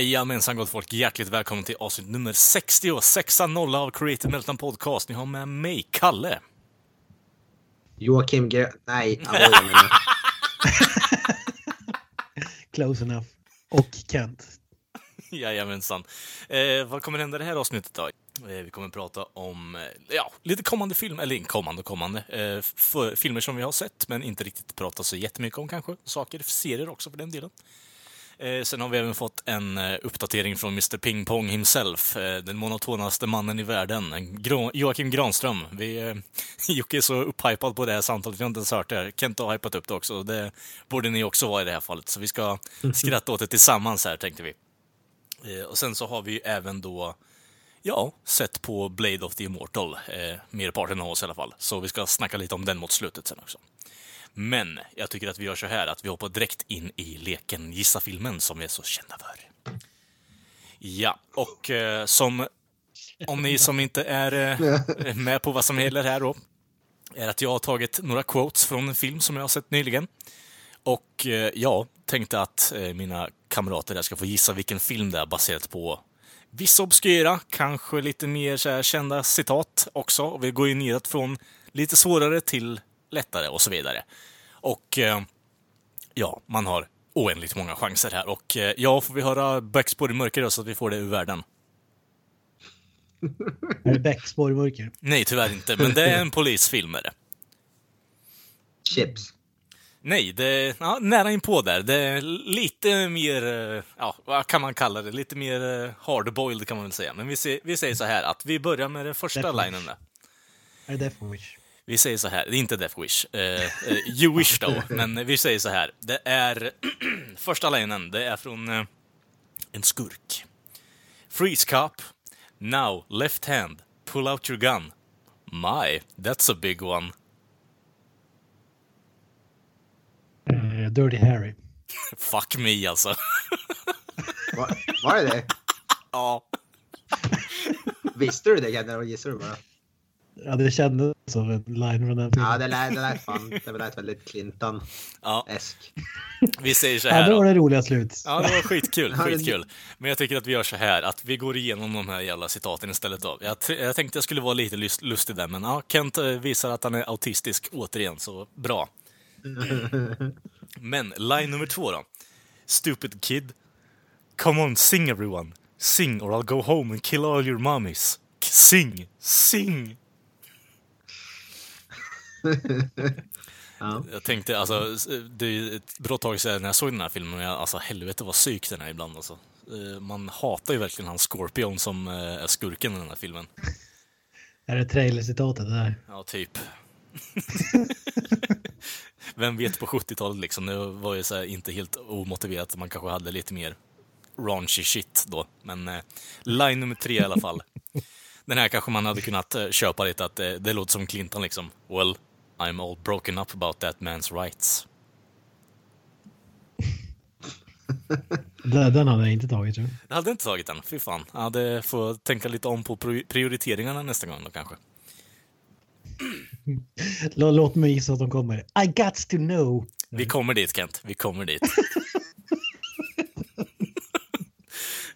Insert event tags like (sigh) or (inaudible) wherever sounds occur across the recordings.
Jajamensan gott folk, hjärtligt välkommen till avsnitt nummer 60, 6-0 av Creative Meltdown Podcast. Ni har med mig, Kalle. Joakim Grö... Nej. (laughs) Close enough. Och Kent. Jajamensan. Eh, vad kommer hända i det här avsnittet då? Eh, vi kommer prata om, eh, ja, lite kommande film, eller inte kommande och kommande, eh, för, filmer som vi har sett, men inte riktigt pratat så jättemycket om kanske. Saker, serier också för den delen. Eh, sen har vi även fått en eh, uppdatering från Mr Ping Pong himself, eh, den monotonaste mannen i världen, Gra Joakim Granström. Vi, eh, (laughs) Jocke är så upphypad på det här samtalet, vi har inte ens hört det. Kent har hypat upp det också, det borde ni också vara i det här fallet. Så vi ska (laughs) skratta åt det tillsammans här, tänkte vi. Eh, och sen så har vi även då, ja, sett på Blade of the Immortal, eh, merparten av oss i alla fall. Så vi ska snacka lite om den mot slutet sen också. Men jag tycker att vi gör så här att vi hoppar direkt in i leken Gissa filmen som vi är så kända för. Ja, och eh, som om ni som inte är eh, med på vad som gäller här då, är att jag har tagit några quotes från en film som jag har sett nyligen. Och eh, jag tänkte att eh, mina kamrater där ska få gissa vilken film det är baserat på vissa obskyra, kanske lite mer så här, kända citat också. Och vi går ju neråt från lite svårare till lättare och så vidare. Och eh, ja, man har oändligt många chanser här. Och eh, ja, får vi höra Backspår i mörker då, så att vi får det ur världen? (laughs) Är det Bäckspår i mörker? Nej, tyvärr inte, men det är en polisfilm är det. Chips. Nej, det är ja, nära inpå där. Det är lite mer, eh, ja, vad kan man kalla det? Lite mer hardboiled kan man väl säga. Men vi, ser, vi säger så här att vi börjar med den första Death linen där. Är det Death Wish? Vi säger så här, det är inte Death Wish. Uh, uh, you wish då, (laughs) men vi säger så här. Det är (clears throat) första linen, det är från eh, en skurk. Freeze cop. Now, left hand. Pull out your gun. My, that's a big one. Eh, Dirty Harry. (laughs) Fuck me alltså. (laughs) Va, var det ja. Visste du det eller gissade du bara? Ja, det kändes som en line från den filmen. Ja, det lät, det lät fan. Det lät väldigt Clinton-esk. Ja, vi säger så Ja, här det var det roliga slut. Ja, det var skitkul, (laughs) Ja, skitkul. Men jag tycker att vi gör så här, att vi går igenom de här jävla citaten istället då. Jag, jag tänkte jag skulle vara lite lust- lustig där, men ja, Kent eh, visar att han är autistisk återigen, så bra. (laughs) Men, line nummer två då. Stupid kid. Come on, sing everyone. Sing or I'll go home and kill all your mummies. Sing, sing. Ja. Jag tänkte, alltså, det är ett bra tag sedan när jag såg den här filmen, men jag, alltså helvete vad psyk den är ibland alltså. Eh, Man hatar ju verkligen han Scorpion som eh, är skurken i den här filmen. Är det trailercitatet det där? Ja, typ. (laughs) Vem vet på 70-talet liksom, det var ju så här inte helt omotiverat, man kanske hade lite mer raunchy shit då. Men eh, line nummer tre i alla fall. (laughs) Den här kanske man hade kunnat eh, köpa lite, att eh, det låter som Clinton liksom. Well, I'm all broken up about that man's rights. Den hade jag inte tagit tror jag. Jag hade inte tagit den, fy fan. Jag hade får tänka lite om på pri- prioriteringarna nästa gång då kanske. (laughs) Lå- Låt mig gissa att de kommer. I got to know. Vi kommer dit Kent, vi kommer dit. (laughs)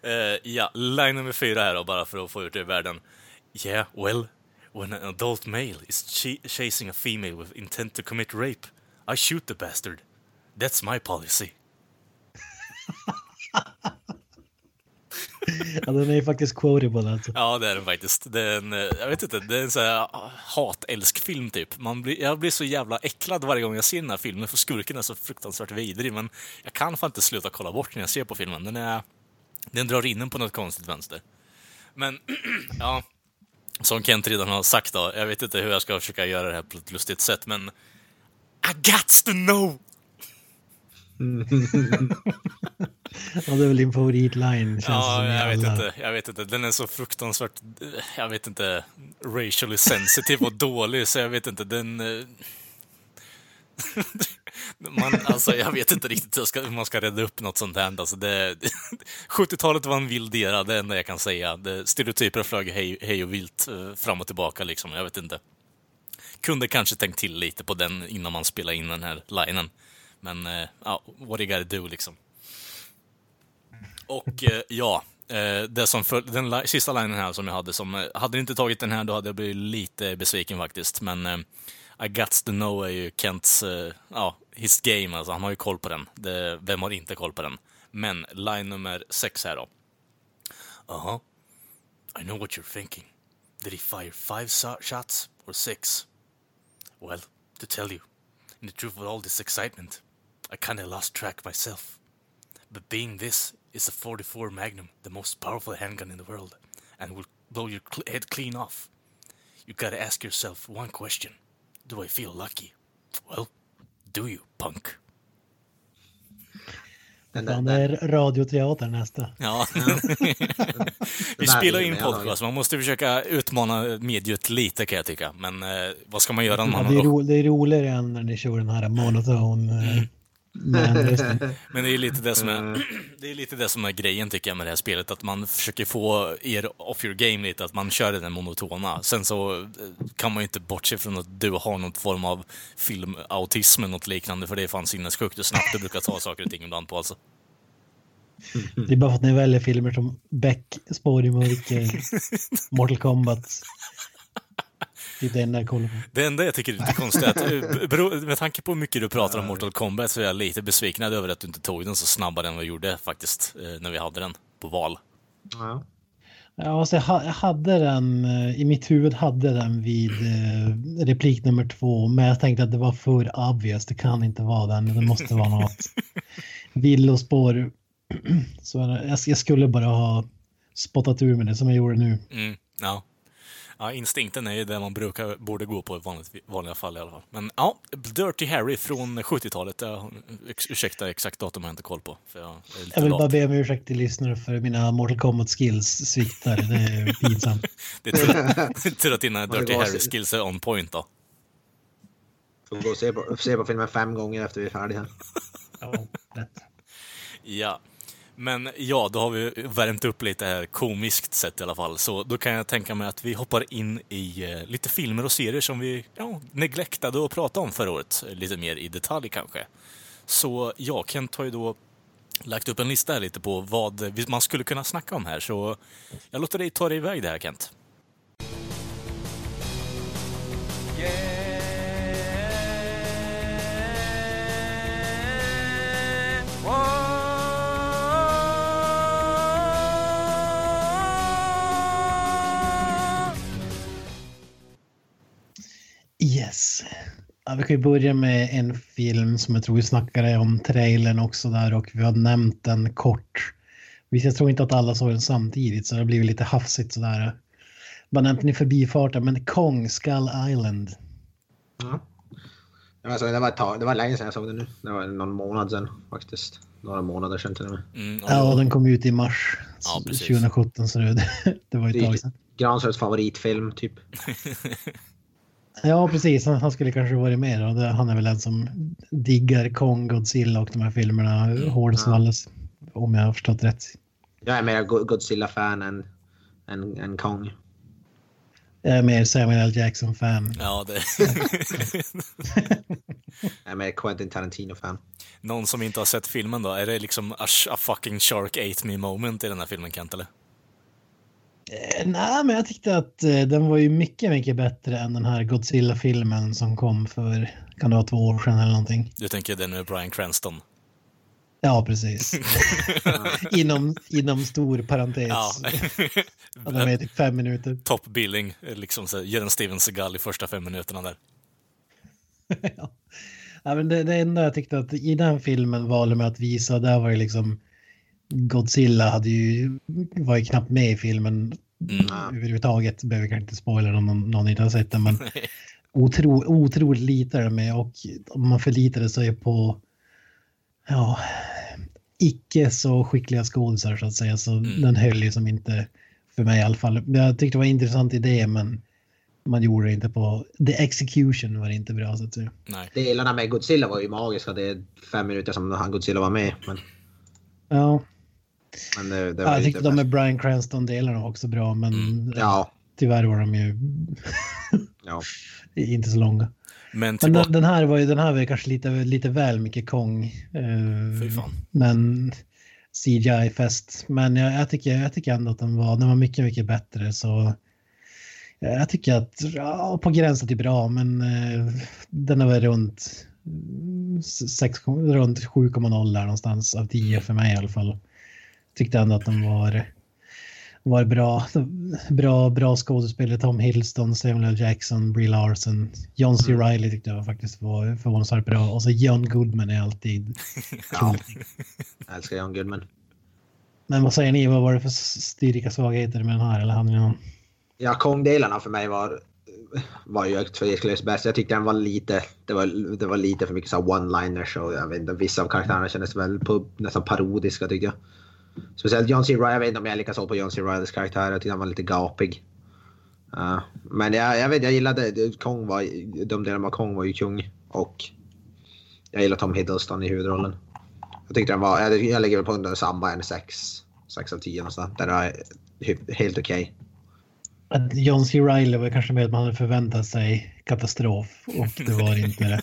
Eh, ja, line nummer fyra här då, bara för att få ut det i världen. Yeah, well, when an adult male is ch- chasing a female with intent to commit rape, I shoot the bastard. That's my policy. Ja, den är ju faktiskt quotable alltså. Ja, det är den faktiskt. Det är en, eh, jag vet inte, det är en sån här ah, hat-älsk-film typ. Man blir, jag blir så jävla äcklad varje gång jag ser den här filmen, för skurken är så fruktansvärt vidrig, men jag kan fan inte sluta kolla bort när jag ser på filmen. Den, är, den drar in en på något konstigt vänster. Men, (clears throat) ja, som Kent redan har sagt då, jag vet inte hur jag ska försöka göra det här på ett lustigt sätt, men I got to know! (laughs) ja, det är väl din favoritline. Ja, jag vet alla. inte. Jag vet inte. Den är så fruktansvärt, jag vet inte, racially sensitive och dålig, så jag vet inte. Den... (laughs) Man, alltså, jag vet inte riktigt hur man ska rädda upp något sånt här. Alltså, det, (laughs) 70-talet var en vild era, det är det enda jag kan säga. Det, stereotyper flög hej, hej och vilt eh, fram och tillbaka, liksom. Jag vet inte. Kunde kanske tänkt till lite på den innan man spelade in den här linen. Men, eh, ja, what you gotta do, liksom. Och eh, ja, det som för, den li- sista linen här som jag hade, som, hade jag inte tagit den här då hade jag blivit lite besviken faktiskt. Men I guts to know är ju Kents, ja, his game alltså. Han har ju koll på den. Det, vem har inte koll på den? Men line nummer sex här då. Uh-huh. I know what you're thinking. Did he fire five so- shots or six? Well, to tell you, in the truth of all this excitement, I kinda lost track myself. But being this is a 44 Magnum, the most powerful handgun in the world, and will blow your cl- head clean off. You gotta ask yourself one question Do I feel lucky? Well, do you, punk? Den där, den, är radioteater nästa. Ja. (laughs) Vi spelar in podcast, man måste försöka utmana mediet lite kan jag tycka. Men eh, vad ska man göra när Ja, man det, är ro, det är roligare än när ni kör den här monoton eh. Men det är (laughs) lite det som Mm. är, (clears throat) det är lite det som är grejen tycker jag med det här spelet, att man försöker få er off your game lite, att man kör den monotona. Sen så eh, kan man ju inte bortse från att du har någon form av filmautism eller något liknande, för det är fan sinnessjukt hur snabbt du brukar ta (laughs) saker och ting ibland på alltså. Det är bara för att ni väljer filmer som Beck, Spår i mörker, (laughs) Mortal Kombat. Det är det enda jag kollar på. Det enda jag tycker är lite konstigt är att, eh, bero- med tanke på hur mycket du pratar om Mortal Kombat så är jag lite besviken över att du inte tog den så snabbare än vad du gjorde faktiskt, eh, när vi hade den på val. ja. Ja, alltså jag, ha, jag hade den, eh, i mitt huvud hade den vid replik nummer två, men jag tänkte att det var för obvious, det kan inte vara den, det måste vara något (laughs) villospår. Så jag, jag skulle bara ha spottat ur med det som jag gjorde nu. Mm, ja. Ja, instinkten är ju det man brukar, borde gå på i vanligt, vanliga fall i alla fall. Men ja, Dirty Harry från 70-talet. Jag, ex- ursäkta, exakt datum har jag inte koll på. För jag Jag vill lat. bara be om ursäkt till lyssnare för mina Mortal Kombat skills sviktar, det är (laughs) pinsamt. (laughs) Det är tur, att dina Dirty Harry skills är on point då. Får gå och se på, se på filmen fem gånger efter vi är färdiga. Ja, lätt. Ja. Men ja, då har vi värmt upp lite här komiskt sett i alla fall. Så då kan jag tänka mig att vi hoppar in i eh, lite filmer och serier som vi ja, neglektade att prata om förra året. Lite mer i detalj kanske. Så ja, Kent har ju då lagt upp en lista här lite på vad man skulle kunna snacka om här. Så jag låter dig ta dig iväg det här Kent. Yes. Ja, vi kan ju börja med en film som jag tror vi snackade om trailern också där och vi har nämnt den kort. Visst, jag tror inte att alla såg den samtidigt så det har blivit lite hafsigt sådär. Bara nämnt den i förbifarten, men Kong Skull Island. Ja. Alltså, det, var ett tag, det var länge sedan jag såg den nu. Det var någon månad sedan faktiskt. Några månader sedan till och med. Mm, och Ja, den kom ut i mars Ja, precis. 2017 så det, (laughs) det var ju ett tag sedan. Granströms favoritfilm typ. (laughs) Ja, precis. Han, han skulle kanske varit med då. Han är väl den som diggar Kong, Godzilla och de här filmerna hårdast av alles. Om jag har förstått rätt. Jag är mer Go- Godzilla-fan än, än, än Kong. Jag är mer Samuel L. Jackson-fan. ja, det... (laughs) Jag är mer Quentin Tarantino-fan. Någon som inte har sett filmen då? Är det liksom a, a fucking shark ate me moment i den här filmen Kent eller? Eh, nej, men jag tyckte att eh, den var ju mycket, mycket bättre än den här Godzilla-filmen som kom för, kan det vara två år sedan eller någonting. Du tänker den med Bryan Cranston? Ja, precis. (laughs) inom, inom stor parentes. Ja. Ja. De är typ fem minuter. Top billing, liksom så, gör en Steven Seagal i första fem minuterna där. (laughs) ja. Ja, men det, det enda jag tyckte att i den filmen valde med att visa, där var det liksom Godzilla hade ju, var ju knappt med i filmen Mm. överhuvudtaget. Behöver kanske inte spoila om någon, någon inte har sett den, men (laughs) otro, otroligt lite är det med och man förlitade sig på ja, icke så skickliga skådisar så att säga. Så Mm. den höll ju som inte, för mig i alla fall. Jag tyckte det var en intressant idé men man gjorde det inte på, the execution var inte bra så att säga. Nej. Delarna med Godzilla var ju magiska. Det är fem minuter som han Godzilla var med. Men, Ja, men det, det jag tyckte de bäst. med Brian Cranston-delarna var också bra men Mm. Ja, tyvärr var de ju ja. (laughs) inte så långa. Men Men den, den här var ju den här var kanske lite, lite väl mycket Kong. eh, Fy fan. Men CGI-fest. Men jag, jag, tycker, jag tycker ändå att den var, den var mycket, mycket bättre. Så ja, jag tycker att, ja, på gränsen till bra, men eh, den är väl runt, mm, sex, runt 7,0 där någonstans av 10 för mig i alla fall. Tyckte ändå att den var, var bra. Bra, bra skådespelare. Tom Hiddleston, Samuel L. Jackson, Brie Larson. John C. Reilly tyckte jag faktiskt var förvånansvärt bra. Och så John Goodman är alltid (laughs) ja. Jag älskar John Goodman. Men vad säger ni, vad var det för styrka svagheter med den här? Eller hade ni någon? Ja, Kong-delarna för mig var, var ju tveklöst bäst. Jag tyckte den var lite, det var, det var lite för mycket så one-liners och jag vet inte, vissa av karaktärerna kändes väl på, nästan parodiska tyckte jag. Speciellt John C. Reilly, jag vet inte om jag är lika såld på John C. Reillys karaktär, jag tyckte han var lite gapig. Uh, men jag, jag vet, jag gillade, Kong var, de delarna av Kong var ju kung och jag gillar Tom Hiddleston i huvudrollen. Jag tyckte den var, jag, jag lägger väl på under samma en 6, 6 av 10 någonstans. Den är helt okej. Att John C. Reilly var kanske med att man hade förväntat sig katastrof och det var inte det.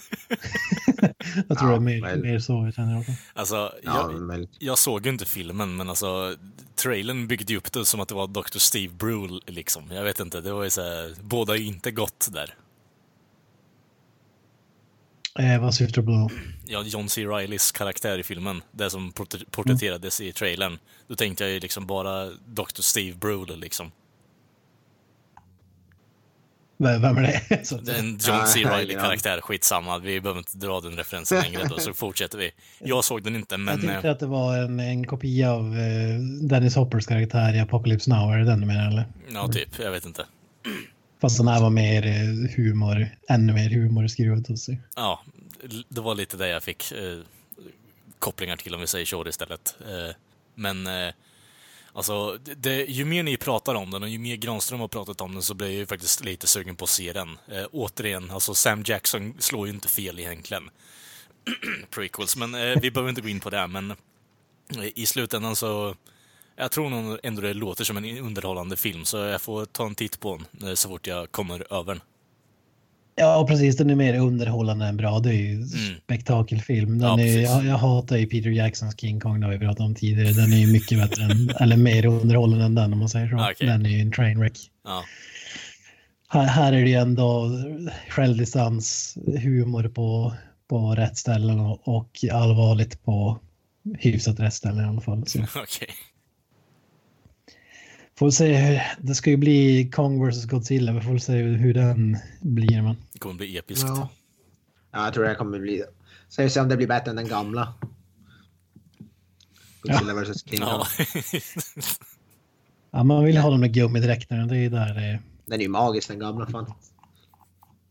(laughs) jag tror Ja, det är mer, mer så jag känner också. Alltså, Ja, jag, men, jag såg ju inte filmen, men alltså trailern byggde ju upp det som att det var Dr. Steve Brule liksom. Jag vet inte, det var ju så här, båda ju inte gott där. Eh, vad syftar du på då? Ja, John C. Reillys karaktär i filmen, det som portr- porträtterades i trailern. Då tänkte jag ju liksom bara Dr. Steve Brule liksom. Vem vem är det? (laughs) Så Det är en John C. Reilly-karaktär, skitsamma. Vi behöver inte dra den referensen längre då, så fortsätter vi. Jag såg den inte, jag men... tyckte eh, att det var en, en kopia av eh, Dennis Hoppers karaktär i Apocalypse Now, är det den du menar eller? Ja, typ. Jag vet inte. Fast den här var mer eh, humor, ännu mer humor skruvat hos sig. Ja, det var lite det jag fick eh, kopplingar till om vi säger så istället. Eh, men eh, alltså, det- ju mer ni pratar om den och ju mer Granström har pratat om den så blir jag ju faktiskt lite sugen på att se den. Eh, återigen, alltså Sam Jackson slår ju inte fel egentligen. (clears throat) Prequels, men eh, vi behöver inte gå in på det. Men eh, i slutändan så jag tror nog ändå det låter som en underhållande film, så jag får ta en titt på den eh, så fort jag kommer över den. Ja, precis. Den är mer underhållande än bra. Det är ju spektakelfilm. Den Mm. Ja, är, jag, jag hatar ju Peter Jacksons King Kong, det har vi pratat om tidigare. Den är ju mycket bättre än, (laughs) eller mer underhållande än den om man säger så. Ah, okej. Den är ju en trainwreck. Ja, Här, här är det ju ändå självdistans, humor på, på rätt ställen och, och allvarligt på hyfsat rätt ställen i alla fall. (laughs) Okej. Får se hur, det ska ju bli Kong vs Godzilla, vi får se hur den blir. Men. Det kommer bli episkt. ja. ja, jag tror det kommer bli... Säg se om det blir bättre än den gamla. Godzilla vs King Kong. Ja. Ja, man vill ha de där gummidräkterna, det är där det är. Den är ju magisk den gamla fan.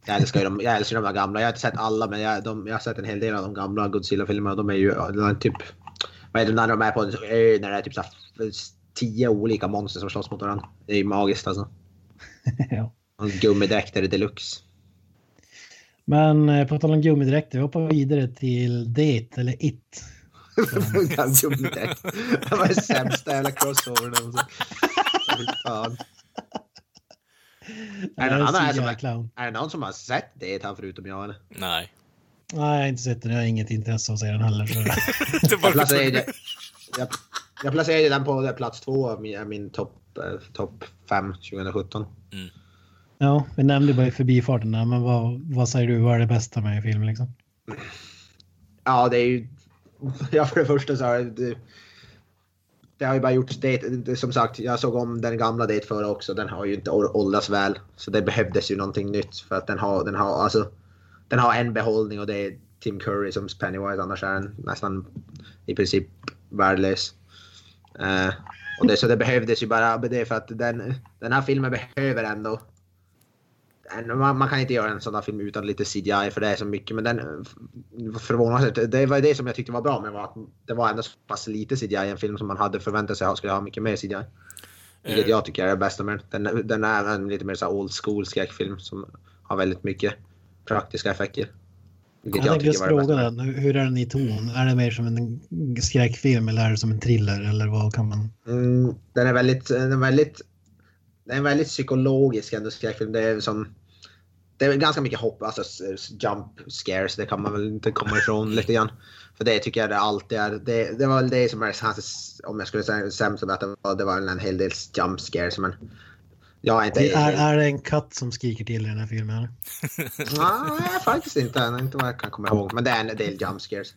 Jag älskar ju de, jag älskar de här gamla. Jag har inte sett alla men jag, de, jag har sett en hel del av de gamla Godzilla-filmerna. De är ju de är typ... Vad heter det när de är på en ö när det är typ så tio olika monster som slåss mot varandra. Det är ju magiskt alltså. (laughs) ja. Och Gummidräkter deluxe. Men eh, på tal om gummidräkter, vi hoppar vidare till Det eller It. (laughs) Gummidräkt. Det var det sämsta jävla crossovern någonsin. Fan. (laughs) Är det, någon annan här som har, clown. är det någon som har sett det här förutom jag eller? Nej. Nej, jag har inte sett den. Jag har inget intresse av att se den heller. Så. Det Jag placerade, jag, jag placerade den på plats två av min, min topp eh, top 5 2017. Ja, vi nämnde bara i förbifarten där, men vad, vad säger du, vad är det bästa med filmen liksom? Ja, det är ju... (laughs) Ja, för det första så har det... Det har ju bara gjorts det, det, som sagt, jag såg om den gamla det förra också. Den har ju inte åldrats väl. Så det behövdes ju någonting nytt för att den har, den har, alltså, den har en behållning och det är Tim Curry som Pennywise. Annars är den nästan i princip värdelös. Eh, och det, så det behövdes ju bara det för att den, den här filmen behöver ändå man, man, kan inte göra en sån här film utan lite CGI för det är så mycket. Men den förvånansvärt, det var det som jag tyckte var bra med var att det var ändå så pass lite CGI i en film som man hade förväntat sig skulle ha mycket mer CGI. Vilket jag tycker är det bästa med den. Den är en lite mer så old school skräckfilm som har väldigt mycket praktiska effekter. Vilket jag, jag tänkte fråga den, hur är den i ton? Är det mer som en skräckfilm eller är det som en thriller eller vad kan man? Mm, den är väldigt, den är väldigt, den är väldigt psykologisk ändå skräckfilm. Det är som, det är ganska mycket hopp, alltså jump scares, det kan man väl inte komma ifrån lite grann. För det tycker jag det alltid är. Det, det var väl det som är hans, om jag skulle säga sämst, att det var, det var en hel del jump scares. Men jag är, inte, är, är det en katt som skriker till i den här filmen? (laughs) Nej, faktiskt inte. Inte vad jag kan komma ihåg. Men det är en del jump scares.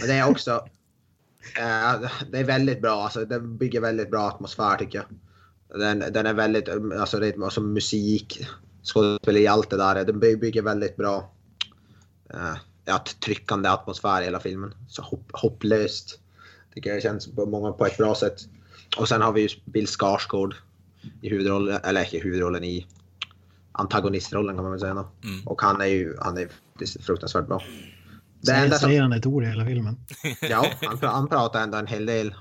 Men det är också... Uh, (laughs) det är väldigt bra. Alltså, det bygger väldigt bra atmosfär tycker jag. Den, den är väldigt... Alltså, det alltså musik, skådespeleri, allt det där. Den bygger väldigt bra... Uh, ja, tryckande atmosfär i hela filmen. Så hopp, hopplöst. Tycker jag det känns på många på ett bra sätt. Och sen har vi ju Bill Skarsgård i huvudrollen, eller i huvudrollen i antagonistrollen kan man väl säga. Mm. Och han är ju han är fruktansvärt bra. Det enda som... Säger han ett ord i hela filmen? (laughs) ja, han, han pratar ändå en hel del.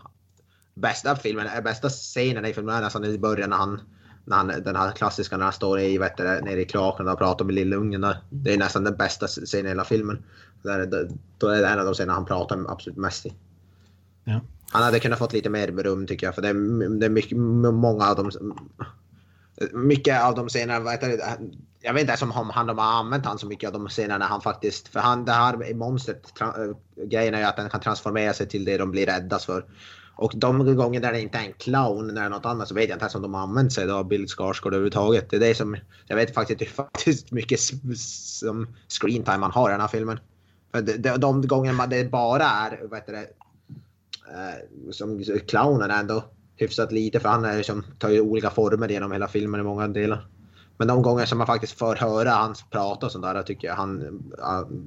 Bästa filmen, bästa scenen i filmen är nästan i början när han, när han, den här klassiska när han står i, vet du, nere i kloaken och pratar med lilla ungen där. Det är nästan den bästa scenen i hela filmen. Då är det en av de scener han pratar absolut mest i. Ja. Han hade kunnat fått lite mer rum tycker jag. För det är, det är mycket, många av dem... Mycket av de scenerna, jag vet inte ens om han de har använt han så mycket av de scenerna när han faktiskt... För han, det här monstret, eh, grejen är ju att den kan transformera sig till det de blir räddas för. Och de gånger där det inte är en clown när det är något annat så vet jag inte ens om de har använt sig av Bill Skarsgård överhuvudtaget. Det är det som... Jag vet faktiskt inte faktiskt mycket som screen man har i den här filmen. För de, de, de gånger det bara är, vet heter som clownen ändå hyfsat lite för han är som, tar ju olika former genom hela filmen i många delar. Men de gånger som man faktiskt får höra hans prata och sånt där tycker jag han,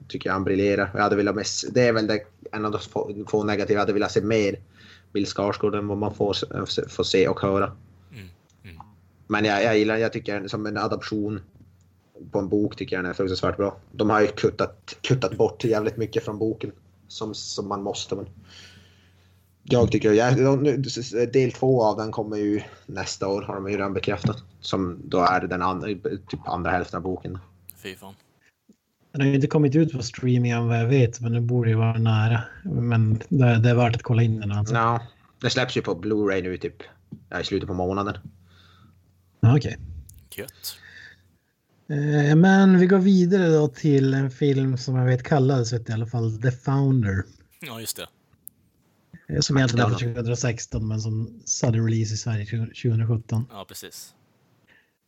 tycker jag han briljerar. Jag hade velat mest, det är väl det, en av de få, få negativa. Jag hade velat se mer Bill Skarsgård än vad man får, får se och höra. Mm. Mm. Men jag, jag gillar, jag tycker som en adaption på en bok tycker jag den är fruktansvärt bra. De har ju kuttat, kuttat bort jävligt mycket från boken som, som man måste. Men jag tycker, jag, del två av den kommer ju nästa år har de ju redan bekräftat. Som då är den andra, typ andra hälften av boken. Fy fan. Den har ju inte kommit ut på streaming än vad jag vet, men det borde ju vara nära. Men det, det är värt att kolla in den alltså. Ja, det släpps ju på Blu-ray nu typ ja, i slutet på månaden. Okej. Okay. Gött. Eh, men vi går vidare då till en film som jag vet kallades i alla fall The Founder. Ja, just det. Eh, som egentligen är från 2016 men som hade release i Sverige 2017. Ja, precis.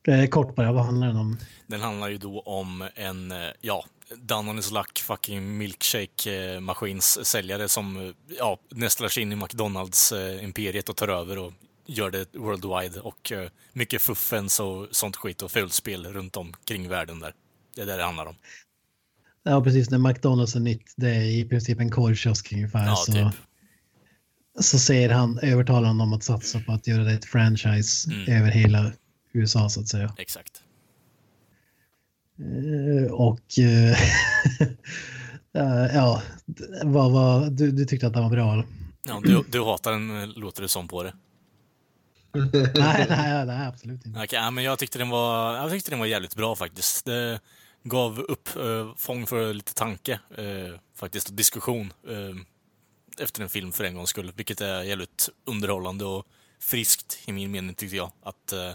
Eh, kort bara, vad handlar den om? Den handlar ju då om en, eh, ja, down on his luck fucking milkshake-maskins säljare som, ja, nästlar sig in i McDonalds-imperiet och tar över och gör det worldwide och mycket fuffens och sånt skit och fulspel runt omkring världen där. Det är det det handlar om. Ja, precis. När McDonalds är nytt, det är i princip en korvkiosk ungefär. Ja, så... typ så säger han, övertalar han om att satsa på att göra det ett franchise mm. över hela USA så att säga. Exakt. Uh, och uh, uh, (laughs) ja, vad, vad, du, du tyckte att den var bra? Ja, du, du hatar den, låter det som på det. (laughs) nej, nej, nej, absolut inte. Okay, men jag tyckte den var, jag tyckte den var jävligt bra faktiskt. Det gav upp uh, fång för lite tanke faktiskt och diskussion efter en film för en gångs skull, vilket är jävligt underhållande och friskt i min mening tyckte jag. Att uh,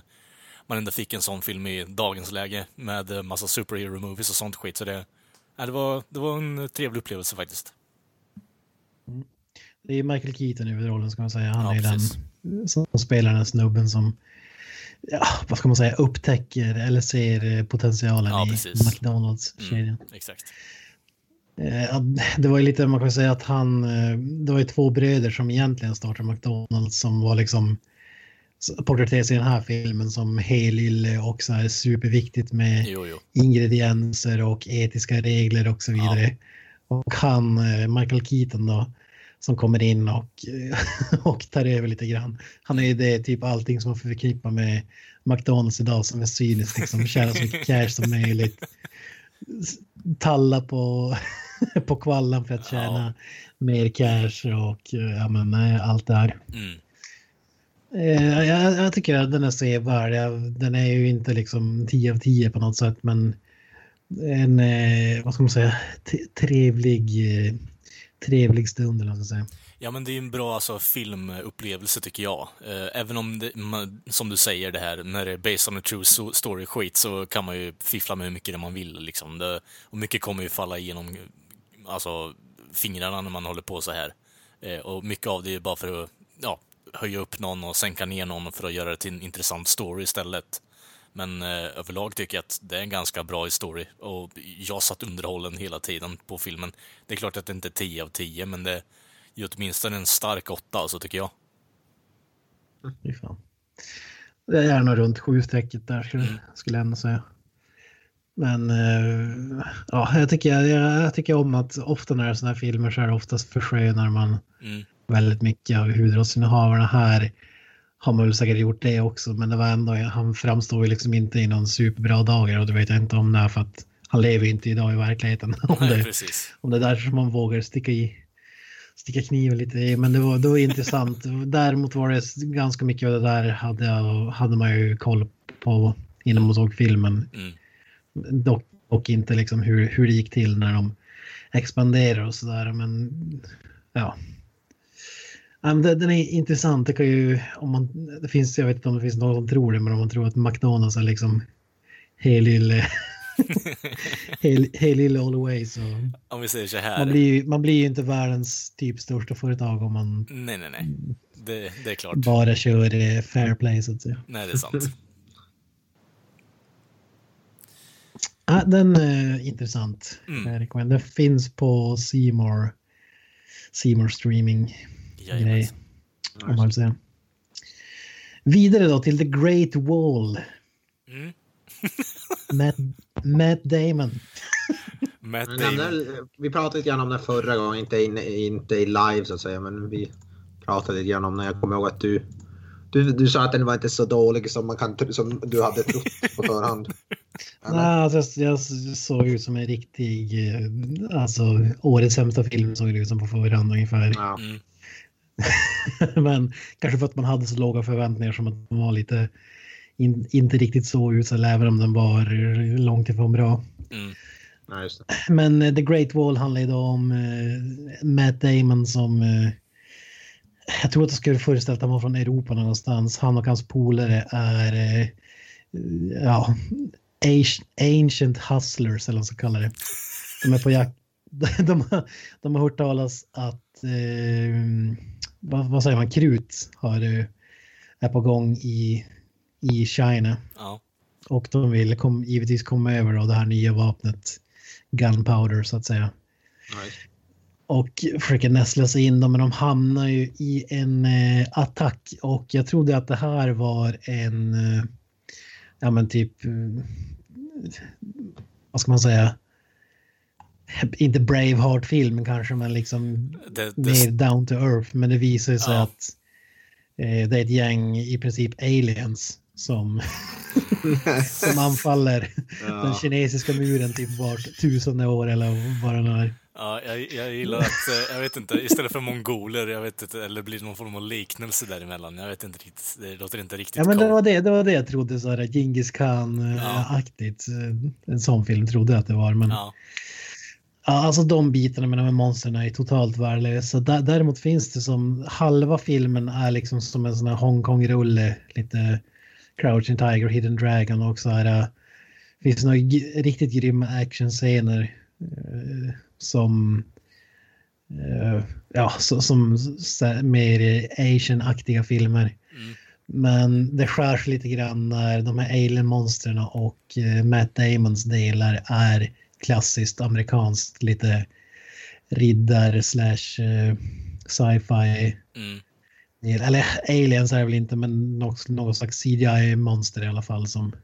man ändå fick en sån film i dagens läge med uh, massa superhero movies och sånt skit. Så det, ja, det, var, det var en trevlig upplevelse faktiskt. Mm. Det är Michael Keaton i huvudrollen ska man säga. Han ja, är precis. den som spelar den snubben som ja, vad ska man säga, upptäcker eller ser potentialen ja, i McDonalds-kedjan. Mm, exakt. Eh, det var ju lite, man kan säga att han, eh, det var ju två bröder som egentligen startade McDonalds som var liksom porträtteras i den här filmen som helylle och så här superviktigt med jo, jo. ingredienser och etiska regler och så vidare. Ja. Och han, eh, Michael Keaton då, som kommer in och, (laughs) och tar över lite grann. Han är ju det typ allting som man förknippar med McDonalds idag som är cyniskt, liksom (laughs) tjäna så mycket cash som möjligt. Talla på, (laughs) på kvallan för att tjäna ja. mer cash och ja, men, allt det här. Mm. Eh, jag, jag, tycker att den är sevärd. Den är ju inte liksom 10 av 10 på något sätt, men en, eh, vad ska man säga, trevlig, eh, trevlig stund eller vad ska säga. Ja, men det är en bra alltså, filmupplevelse tycker jag. Även om det, man, som du säger det här, när det är based on a true story skit så kan man ju fiffla med hur mycket det man vill liksom. Det, och mycket kommer ju falla igenom alltså, fingrarna när man håller på så här. Eh, och mycket av det är bara för att ja, höja upp någon och sänka ner någon för att göra det till en intressant story istället. Men eh, överlag tycker jag att det är en ganska bra story och jag satt underhållen hela tiden på filmen. Det är klart att det inte är 10 av 10, men det är ju åtminstone en stark 8 alltså, tycker jag. Fy fan. Det är gärna runt sju strecket där skulle, skulle jag ändå säga. Men uh, ja, jag tycker, jag, jag, tycker om att ofta när det är sådana här filmer så är det oftast förskönar man mm väldigt mycket av huvudrollsinnehavarna här har man väl säkert gjort det också, men det var ändå, han framstår ju liksom inte i någon superbra dagar och det vet jag inte om det är för att han lever ju inte idag i verkligheten. (laughs) om, Nej, det, precis. om det är därför man vågar sticka i sticka kniven lite i, men det var, det var intressant. (laughs) Däremot var det ganska mycket av det där hade, jag, hade man ju koll på innan man såg filmen. Mm. Dock, och inte liksom hur, hur det gick till när de expanderar och sådär, men ja, den är intressant. Det, kan ju, om man, det finns, jag vet inte om det finns någon som tror det, men om man tror att McDonalds är liksom helylle (laughs) helylle all the way så. Om vi säger så här. Man blir, man blir ju inte världens typ största företag om man. Nej, nej, nej. Det, det är klart. Bara kör fair play så att säga. Nej, det är sant. (laughs) ja, den är intressant. Mm. Den finns på Seymour. Seymour streaming grej. Om man säga. Vidare då till The Great Wall. Mm. (laughs) Matt, Matt Damon. (laughs) Matt Damon. Där, vi pratade lite grann om den förra gången, inte, in, inte i live så att säga, men vi pratade lite grann om den. Jag kommer ihåg att du, du, du sa att den var inte så dålig som, man kan, som du hade trott på förhand. (laughs) Nej, alltså, jag såg ut som en riktig, eh, alltså årets sämsta film såg det ut som på förhand ungefär. Ja. Mm. (laughs) Men kanske för att man hade så låga förväntningar som att den var lite in, inte riktigt så usel även om den var långt ifrån bra. Mm. Ja, Men uh, The Great Wall handlar ju om uh, Matt Damon som uh, jag tror att jag skulle föreställa att han var från Europa någonstans. Han och hans polare är ja, ancient hustlers eller vad man ska kalla det. De är på jakt. (laughs) De, de, de har hört talas att vad, vad säger man, krut har, är på gång i, i China. Ja. Och de vill kom, givetvis komma över då det här nya vapnet Gunpowder så att säga. Nej. Och försöker näsla sig in dem men de hamnar ju i en eh, attack och jag trodde att det här var en, eh, ja men typ, eh, vad ska man säga, inte Braveheart-film kanske, men liksom det, det... mer down to earth. Men det visar sig ja. att eh, det är ett gäng, i princip aliens, som, (laughs) som anfaller ja. den kinesiska muren typ vart tusende år eller vad det är. Ja, jag, jag gillar att, eh, jag vet inte, istället för mongoler, jag vet inte, eller blir det någon form av liknelse däremellan. Jag vet inte riktigt, det låter inte riktigt Ja, men det var det, det var det jag trodde, så här Genghis Khan-aktigt. Ja. En sån film trodde jag att det var, men ja. Ja, alltså de bitarna med de här monstren är totalt värdelösa. Däremot finns det som halva filmen är liksom som en sån här Hongkong-rulle, lite Crouching Tiger, Hidden Dragon och så här. Det finns några riktigt grymma actionscener eh, som eh, ja, så, som mer Asian-aktiga filmer. Mm. Men det skärs lite grann när de här alien-monstren och eh, Matt Damons delar är klassiskt amerikanskt, lite riddar slash uh, sci-fi. Mm. Eller aliens är det väl inte, men något, något slags CGI-monster i alla fall som,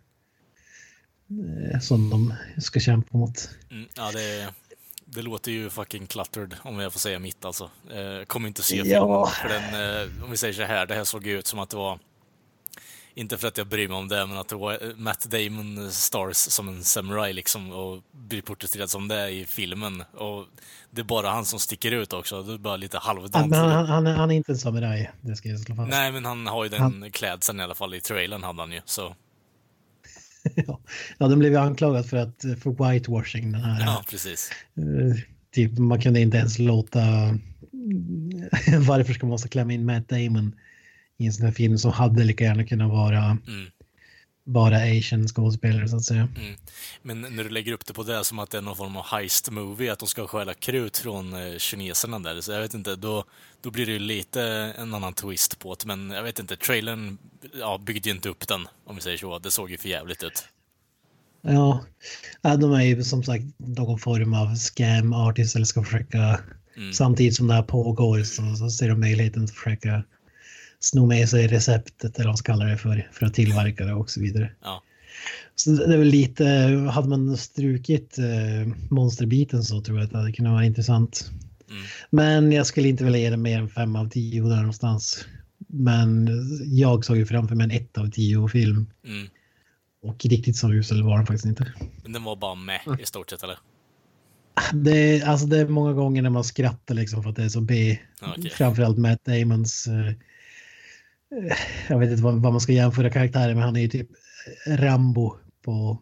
uh, som de ska kämpa mot. Mm, ja, det det låter ju fucking cluttered om jag får säga mitt alltså. Eh, kommer inte se Ja. filmen, för den, eh, om vi säger så här, det här såg ju ut som att det var inte för att jag bryr mig om det, men att det var eh, Matt Damon stars som en samurai liksom och blir porträtterad som det i filmen. Och det är bara han som sticker ut också. Det är bara lite Han, halvdant. han, han, är- han är inte en samuraj, det ska jag slå fast. Nej, men han har ju den klädseln i alla fall. I trailern hade han ju. Så (laughs) ja. den blev ju anklagad för, att, för whitewashing den här. ja, precis. Eh, typ, man kunde inte ens låta... (laughs) Varför ska man måste klämma in Matt Damon i en sån här film som hade lika gärna kunnat vara Mm. Bara asian skådespelare så att säga. Mm. Men när du lägger upp det på det som att det är någon form av heist-movie, att de ska stjäla krut från eh, kineserna där, så jag vet inte, då, då blir det ju lite en annan twist på det. Men jag vet inte, trailern ja, byggde ju inte upp den, om vi säger så. Det såg ju för jävligt ut. Ja, ja, de är ju som sagt någon form av scam artist eller ska försöka Mm. samtidigt som det här pågår så, så ser de möjligheten att försöka sno med sig receptet eller vad man ska kalla det för, för att tillverka det och så vidare. Ja. Så det är väl lite, hade man strukit eh, monsterbiten så tror jag att det hade kunnat vara intressant. Mm. Men jag skulle inte vilja ge det mer än fem av tio där någonstans. Men jag såg ju framför mig en ett av tio film. Mm. Och riktigt så usel var den faktiskt inte. Men den var bara med i stort sett, eller? Det, är- alltså det är många gånger när man skrattar liksom för att det är så B. Okej. Framförallt Matt Damons... eh, jag vet inte vad, vad man ska jämföra karaktären med. Han är ju typ Rambo på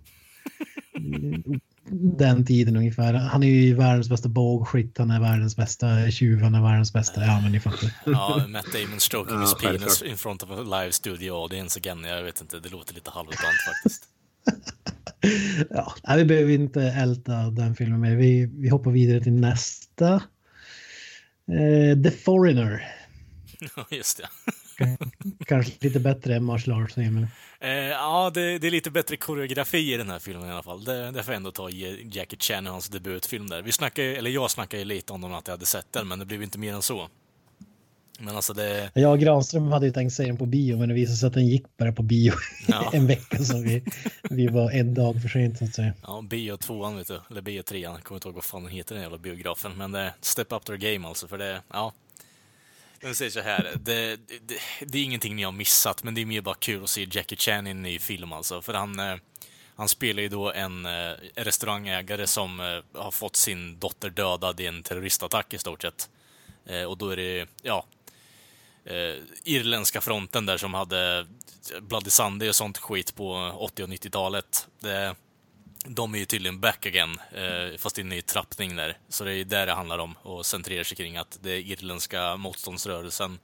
(laughs) den tiden ungefär. Han är ju världens bästa bågskytt, han är världens bästa tjuv, han är världens bästa... Ja, men ni fattar. Ja, Matt Damon stroking Ja, his penis in front of a live studio audience again. Jag vet inte, det låter lite halvdant faktiskt. (laughs) Ja, nej, vi behöver inte älta den filmen mer. Vi, vi hoppar vidare till nästa. Eh, The Foreigner. (laughs) Ja, just det. (laughs) Kanske lite bättre än Martial Arts. Men... Eh, ja, det, det är lite bättre koreografi i den här filmen i alla fall. Det, det får jag ändå ta Jackie Chan och hans debutfilm där. Vi snackade, eller jag snackade lite om dem att jag hade sett den, men det blev inte mer än så. Men alltså det... Jag och Granström hade ju tänkt se den på bio, men det visade sig att den gick bara på bio Ja. (laughs) en vecka. Så vi, vi var en dag för sent så att säga. Ja, bio tvåan vet du, eller bio trean, jag kommer inte ihåg vad fan den heter den jävla biografen, men det är step up their game alltså, för det, ja. Den säger så här, det, det, det är ingenting ni har missat, men det är mer bara kul att se Jackie Chan i en ny film alltså, för han, eh, han spelar ju då en eh, restaurangägare som eh, har fått sin dotter dödad i en terroristattack i stort sett. Och då är det, ja, irländska fronten där som hade Bloody Sunday och sånt skit på 80 och 90-talet. Det, de är ju tydligen back again, eh, fast i en ny trappning där. Så det är ju där det handlar om och centrerar sig kring att det är irländska motståndsrörelsen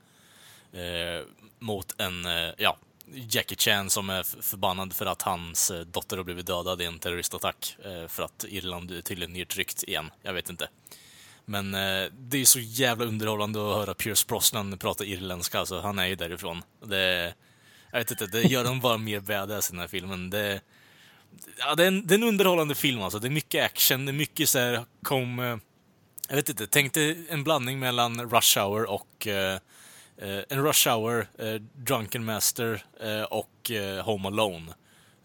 eh, mot en, eh, ja, Jackie Chan som är förbannad för att hans eh, dotter har blivit dödad i en terroristattack. Eh, för att Irland är tydligen nedtryckt igen. Jag vet inte. Men eh, det är så jävla underhållande att höra Pierce Brosnan prata irländska. Alltså, han är ju därifrån. Det, jag vet inte, det gör dem bara mer badass i den här filmen. Det, ja, det, är en, det är en underhållande film alltså. Det är mycket action, det är mycket så här, kom... Eh, jag vet inte, tänk dig en blandning mellan Rush Hour och... Eh, eh, en Rush Hour, eh, Drunken Master eh, och eh, Home Alone.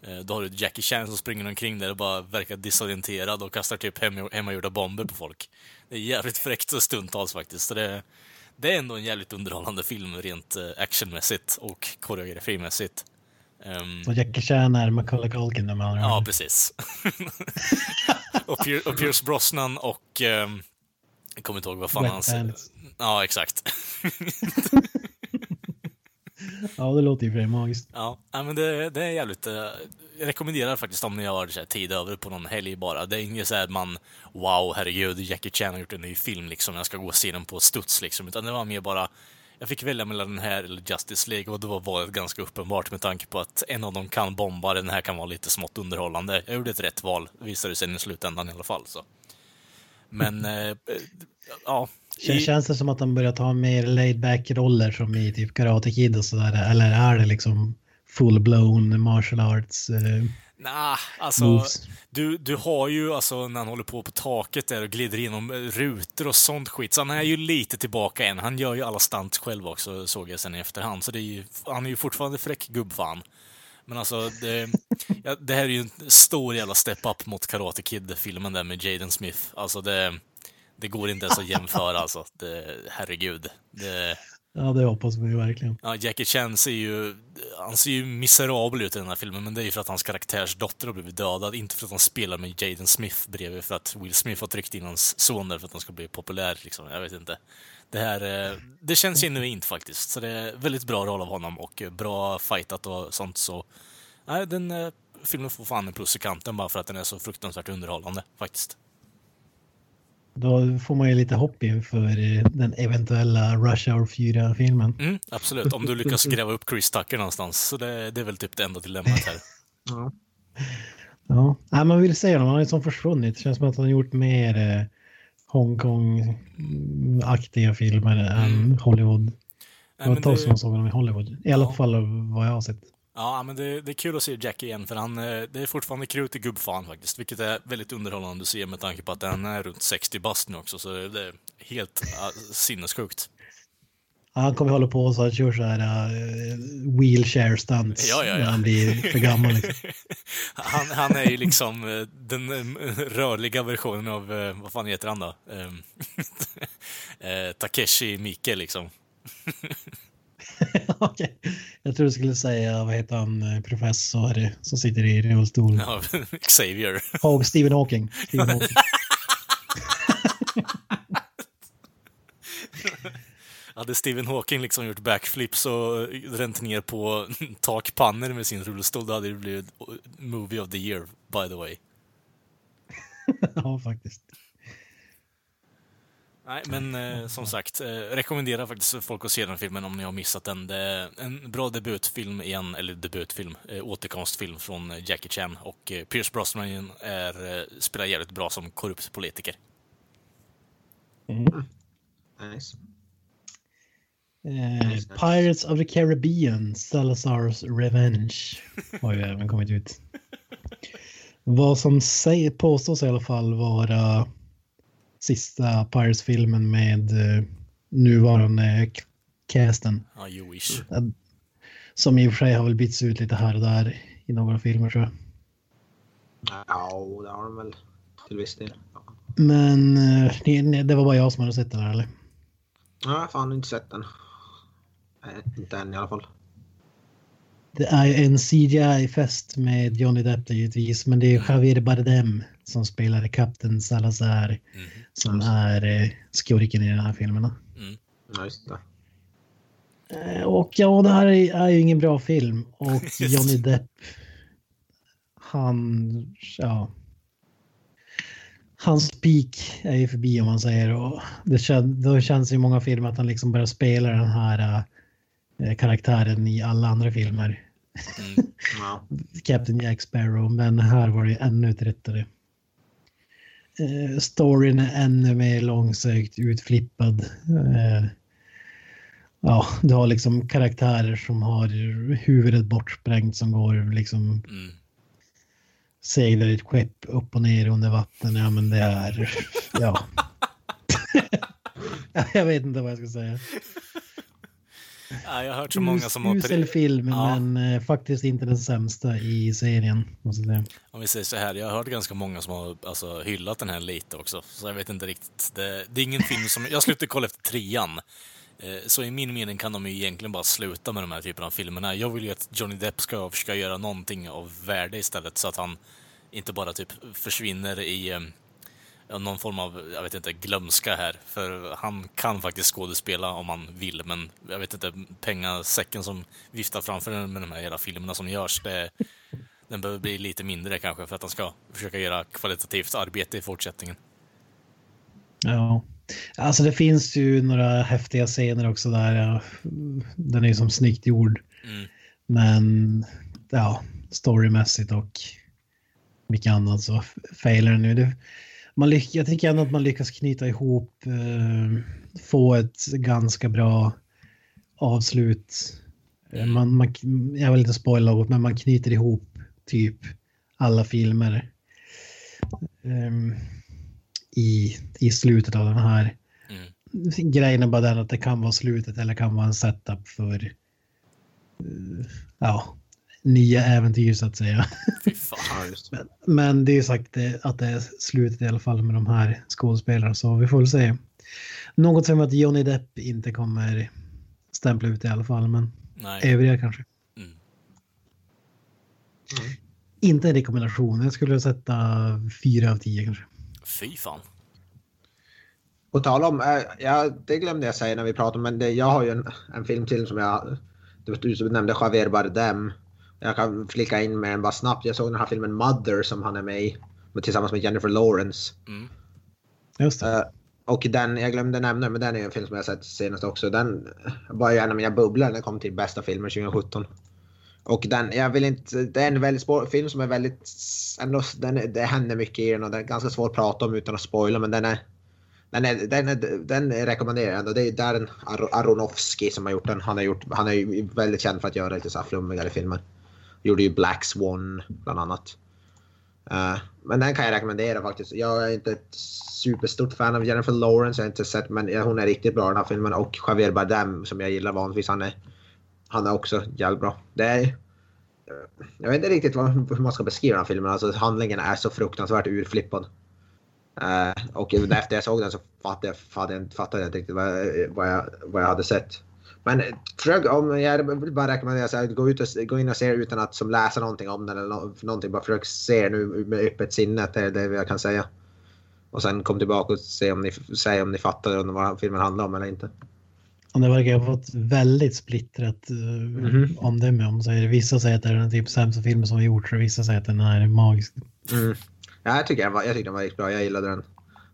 Eh, Då har du Jackie Chan som springer omkring där och bara verkar disorienterad och kastar typ hem, hemmagjorda bomber på folk. Det är jävligt fräckt och stundtals faktiskt. Så det, det är ändå en jävligt underhållande film rent eh, actionmässigt och koreografimässigt. Ehm, Och Jackie Chan är Macaulay Culkin med andra Ja, precis. (laughs) och, Pier, och Pierce Brosnan och... ehm, jag kommer inte ihåg vad fan Wet hans... Bandits. Ja, exakt. (laughs) Ja, det låter ju för magiskt. Ja, men det, det är jävligt... eh, Jag rekommenderar faktiskt om ni har så här, tid över på någon helg bara. Det är inget så här att man wow, herregud, Jackie Chan har gjort en ny film liksom. Jag ska gå och se den på studs liksom. Utan det var mer bara... Jag fick välja mellan den här eller Justice League och det var valet ganska uppenbart med tanke på att en av dem kan bomba, den här kan vara lite smått underhållande. Jag gjorde ett rätt val, visade det sig i slutändan i alla fall. Så. Men, eh, eh, ja. Kän- Känns det som att de börjar ta mer laid back roller som i typ Karate Kid och sådär? Eller är det liksom full-blown martial arts? Eh, Nah, alltså, Moves. du, du har ju alltså när han håller på på taket där och glider inom eh, rutor och sånt skit. Så han är ju lite tillbaka än. Han gör ju alla stunts själv också, såg jag sen i efterhand. Så är ju, han är ju fortfarande fräck gubbfan. Men alltså, det, ja, det här är ju en stor jävla step-up mot Karate Kid-filmen där med Jaden Smith. Alltså det, det går inte ens att jämföra alltså. Det, herregud. Det, Ja, det hoppas vi verkligen. ja, Jackie Chan ser ju, han ser ju miserabel ut i den här filmen, men det är ju för att hans karaktärs dotter har blivit dödad, inte för att han spelar med Jaden Smith bredvid, för att Will Smith har tryckt in hans son där för att han ska bli populär, liksom. Jag vet inte. Det här, eh, det känns genuint faktiskt, så det är väldigt bra roll av honom och bra fightat och sånt, så nej, den eh, filmen får fan en plus i kanten bara för att den är så fruktansvärt underhållande, faktiskt. Då får man ju lite hopp inför eh, den eventuella Rush Hour 4-filmen. Mm, absolut, om du lyckas (laughs) gräva upp Chris Tucker någonstans, så det, det är väl typ det enda dilemmat här. (laughs) Ja. Ja, Nej, man vill säga honom, han har ju som försvunnit. Det känns som att han har gjort mer eh, Hongkong-aktiga filmer än Hollywood. Det var ett tag sedan jag såg honom i Hollywood. I alla Ja. fall vad jag har sett. Ja, men det, det är kul att se Jackie igen, för han, eh, det är fortfarande krut i gubbfan faktiskt, vilket är väldigt underhållande att se med tanke på att han är runt 60 bast nu också, så det är helt uh, sinnessjukt. Ja, Han kommer hålla på så han kör så här uh, wheelchair stunts Ja, ja, ja. när han blir för gammal. Liksom. (laughs) Han, han är ju liksom eh, den eh, rörliga versionen av, eh, vad fan heter han då? Ehm, (laughs) eh, Takeshi Miike liksom. (laughs) (laughs) Okej. Jag tror du skulle säga, vad heter han, eh, professor som sitter i rullstol. Ja, (laughs) Xavier. Haw- Stephen Hawking. (laughs) Stephen Hawking. Hade Stephen Hawking liksom gjort backflips och ränt ner på takpannor med sin rullstol, då hade det blivit Movie of the Year, by the way. ja, faktiskt. Nej, men eh, som sagt, eh, rekommenderar faktiskt folk att se den filmen om ni har missat den. Det är en bra debutfilm igen, eller debutfilm, eh, återkomstfilm från Jackie Chan och eh, Pierce Brosnan är, eh, spelar jävligt bra som korrupt politiker. Mm. Nice. Eh, Pirates of the Caribbean, Salazar's Revenge har ju även kommit ut. (laughs) Vad som säger, påstås i alla fall vara sista Pirates-filmen med eh, nuvarande casten. Ja, you wish. Som i och för sig har väl bytts ut lite här och där i några filmer tror jag. Ja, det har de väl till viss del. Ja. Men eh, det, nej, det var bara jag som hade sett den här eller? Jag har fan inte sett den. Nej, inte än i alla fall. Det är en CGI-fest med Johnny Depp givetvis, men det är Javier Bardem som spelar Kapten Salazar Mhm. som är eh, skurken i den här filmerna. Ja, just det. Eh, och ja, det här är, ju ingen bra film och. (laughs) Johnny Depp, han, ja. Hans peak är ju förbi om man säger och det, kän, då känns det i många filmer att han liksom börjar spela den här eh, karaktären i alla andra filmer. Mm. Ja. (laughs) Captain Jack Sparrow, men här var det ännu ett rättare. Eh, storyn är ännu mer långsökt utflippad. Eh, ja, du har liksom karaktärer som har huvudet bortsprängt som går liksom Mm. seglar ett skepp upp och ner under vatten. Ja, men det är... Ja. (laughs) (laughs) jag vet inte vad jag ska säga. Ja, jag har hört så många som har... Usel film, Ja. men eh, faktiskt inte den sämsta i serien. Om vi säger så här, jag har hört ganska många som har alltså, hyllat den här lite också, så jag vet inte riktigt. Det, det är ingen film som... Jag slutade kolla efter trean. Eh, Så i min mening kan de ju egentligen bara sluta med de här typerna av filmerna. Jag vill ju att Johnny Depp ska försöka göra någonting av värde istället, så att han inte bara typ försvinner i eh, någon form av, jag vet inte, glömska här. För han kan faktiskt skådespela om han vill, men jag vet inte, pengasäcken som viftar framför den med de här hela filmerna som görs, det, den behöver bli lite mindre kanske för att han ska försöka göra kvalitativt arbete i fortsättningen. Ja, alltså det finns ju några häftiga scener också där. ja. Den är ju som snyggt gjord. Mm. Men ja, storymässigt och mycket annat så failar nu. Det, man lyck, jag tycker ändå att man lyckas knyta ihop, eh, få ett ganska bra avslut. Eh, Man, man, jag vill inte spoila något, men man knyter ihop typ alla filmer. ehm, i, i slutet av den här. Mm. Grejen är bara den att det kan vara slutet eller kan vara en setup för eh, ja, nya äventyr så att säga. Men, men det är ju sagt att det är slutet i alla fall med de här skådespelarna så vi får väl se. Något som att Johnny Depp inte kommer stämpla ut i alla fall men Nej. övriga kanske. Mm. Inte en rekommendation, jag skulle sätta fyra av tio kanske. Fy fan. På tal om, eh, ja, det glömde jag säga när vi pratade, men det, jag har ju en, en film till som jag, du, vet, du nämnde Javier Bardem. Jag kan flika in med den bara snabbt. Jag såg den här filmen Mother som han är med i. med- Tillsammans med Jennifer Lawrence. Mm. Just det. Eh, och den, jag glömde nämna, men den är en film som jag sett senast också. Den var ju en av mina bubblor när den kom till bästa filmer 2017. Och den, jag vill inte, det är en väldigt svår film som är väldigt, ändå, den, är- det händer mycket i den och den är ganska svår att prata om utan att spoila men den är, den, är, den, är, den rekommenderar jag ändå. Det är Darren Ar- Aronofsky som har gjort den. Han, har gjort, han är ju väldigt känd för att göra lite så här flummigare filmer. Gjorde ju Black Swan bland annat. Uh, men den kan jag rekommendera faktiskt. Jag är inte ett superstort fan av Jennifer Lawrence. Jag har inte sett, men hon är riktigt bra i den här filmen. Och Javier Bardem som jag gillar vanligtvis. Han är, han är också jävligt bra. Det är, jag vet inte riktigt vad, hur man ska beskriva den här filmen. Alltså, handlingen är så fruktansvärt urflippad. Uh, och efter jag såg den så fattade jag, fattade jag, fattade jag inte riktigt vad, jag- vad, jag, vad jag hade sett. Men eh, försök, om jag vill bara rekommendera här, gå, ut och, gå in och se utan att som läsa någonting om den eller nå- någonting. Bara försök se nu med öppet sinne. Det är det jag kan säga. Och sen kom tillbaka och se om ni, säg om ni fattar om vad filmen handlar om eller inte. Och det verkar ha fått väldigt splittrat uh, Mhm. omdöme om sig. Vissa säger att det är den typ sämsta filmen som har gjorts och vissa säger att den är magisk. Mm. Ja, jag tycker den var, jag tycker den var riktigt bra. Jag gillade den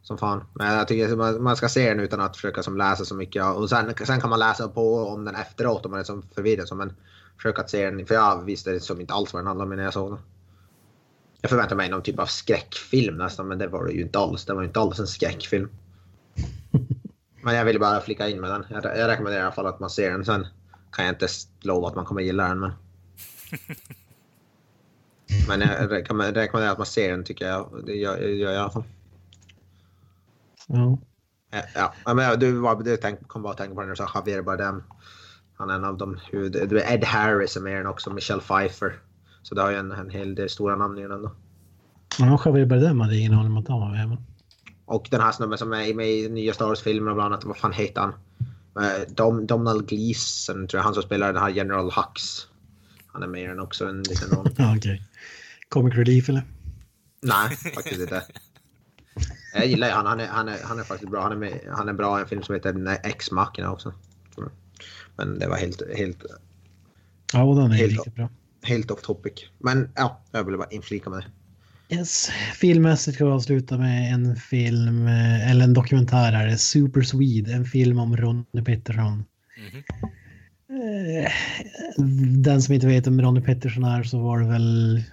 som fan. Men jag tycker man, man ska se den utan att försöka som läsa så mycket. Och sen, sen kan man läsa på om den efteråt om man är som förvirrad. Så, men försök att se den. För jag visste som inte alls vad den handlade om när jag såg den. Jag förväntade mig någon typ av skräckfilm nästan, men det var det ju inte alls. Det var ju inte alls en skräckfilm. (laughs) Men jag ville bara flika in med den. Jag, jag rekommenderar i alla fall att man ser den. Sen kan jag inte lova att man kommer gilla den. Men, (laughs) men jag rekomm- rekommenderar att man ser den tycker jag. Det gör jag i alla fall. Ja. Ja, Ja, men du, var, du tänk, kom bara att tänka på den när du sa Javier Bardem. Han är en av de huvud... det är Ed Harris är med den också, Michelle Pfeiffer. Så det har ju en, en hel del stora namn i den ändå. Ja, Javier Bardem hade ingen aning om att han var med. Men... Och den här snubben som är med i nya Star Wars-filmer bland annat, vad fan heter han? Eh, Dom, Donald Gleeson tror jag, han som spelar den här General Hux. Han är med i den också, en liten roll. (laughs) Okej. Comic Relief eller? Nej, faktiskt inte. Jag gillar ju han, han är, han är, han är faktiskt bra. Han är, med, han är bra i en film som heter X-Machina också. Men det var helt, helt, Ja, och den är Helt riktigt bra. helt off topic. Men ja, jag ville bara inflika med det. Yes. Filmmässigt ska vi avsluta med en film, eh, eller en dokumentär här, Super Swede, en film om Ronny Pettersson. Mhm. Eh, Den som inte vet vem Ronny Pettersson är så var det väl,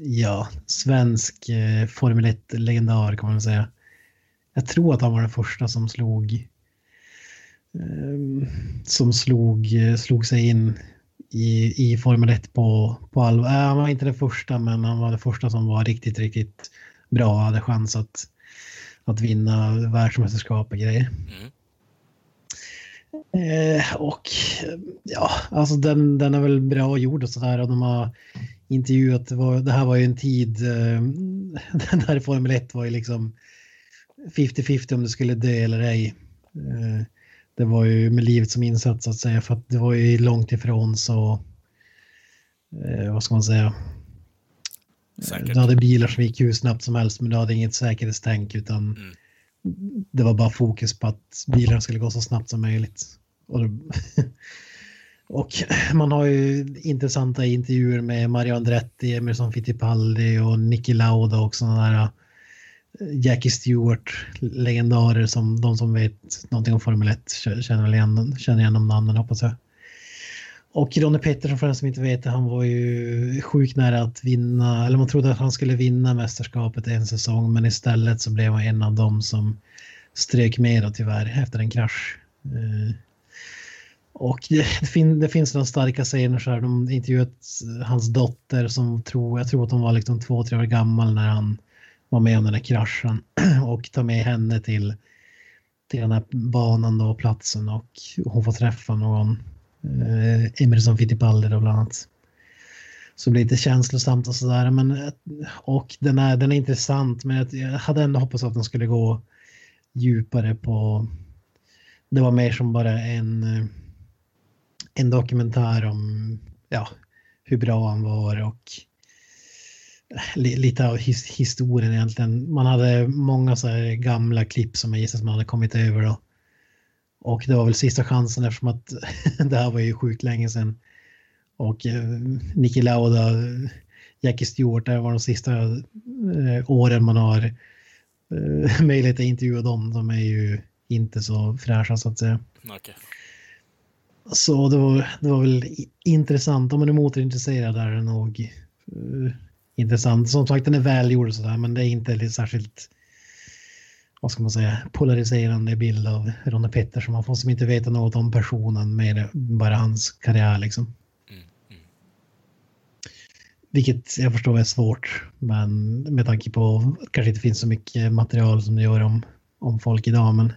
ja, svensk eh, Formel 1-legendar kan man säga. Jag tror att han var den första som slog eh, som slog, eh, slog sig in i, i Formel 1 på, på allvar. Äh, han var inte den första, men han var den första som var riktigt, riktigt bra och hade chans att, att vinna världsmästerskap och grejer. Mm. Eh, och eh, ja, alltså den, den är väl bra gjord och sådär. Och de har intervjuat, det, var, det här var ju en tid, eh, (laughs) den här Formel 1 var ju liksom 50-50 om du skulle dö eller ej. Eh, det var ju med livet som insats så att säga, för att det var ju långt ifrån så, eh, vad ska man säga, Säkert. du hade bilar som gick hur snabbt som helst men du hade inget säkerhetstänk utan Mm. det var bara fokus på att bilarna skulle gå så snabbt som möjligt. Och, (laughs) och man har ju intressanta intervjuer med Mario Andretti, Emerson Fittipaldi och Niki Lauda och sådana där eh, Jackie Stewart, legendarer som de som vet någonting om Formel 1 känner väl igen, känner igen de namnen hoppas jag. Och Ronny Pettersson för den som inte vet det, han var ju sjukt nära att vinna, eller man trodde att han skulle vinna mästerskapet en säsong men istället så blev han en av dem som strök med då tyvärr efter en krasch. Eh, och det, det, fin, det finns några starka scener så här, de intervjuat hans dotter som tror, jag tror att hon var liksom två, tre år gammal när han var med om den här kraschen (clears throat) och tar med henne till, till den här banan då, platsen och hon får träffa någon eh, Emerson Fittipaldi då bland annat. Så det blir lite känslosamt och sådär. Men, och den är, den är intressant men jag hade ändå hoppats att den skulle gå djupare på... Det var mer som bara en, eh, en dokumentär om ja, hur bra han var och eh, lite av his, historien egentligen. Man hade många så här gamla klipp som jag gissar man hade kommit över då. Och det var väl sista chansen eftersom att (laughs) det här var ju sjukt länge sedan. Och eh, Niki Lauda, Jackie Stewart, det var de sista eh, åren man har eh, (laughs) möjlighet att intervjua dem. De är ju inte så fräscha så att säga. Okay. Så det var, det var väl intressant. Om man är motorintresserad är det nog uh, intressant. Som sagt, den är välgjord och sådär, men det är inte särskilt vad ska man säga, polariserande bild av Ronne Pettersson. Man får som inte veta något om personen, mer bara hans karriär liksom. Mm, mm. Vilket jag förstår är svårt, men med tanke på att kanske inte finns så mycket material som det gör om, om folk idag. Men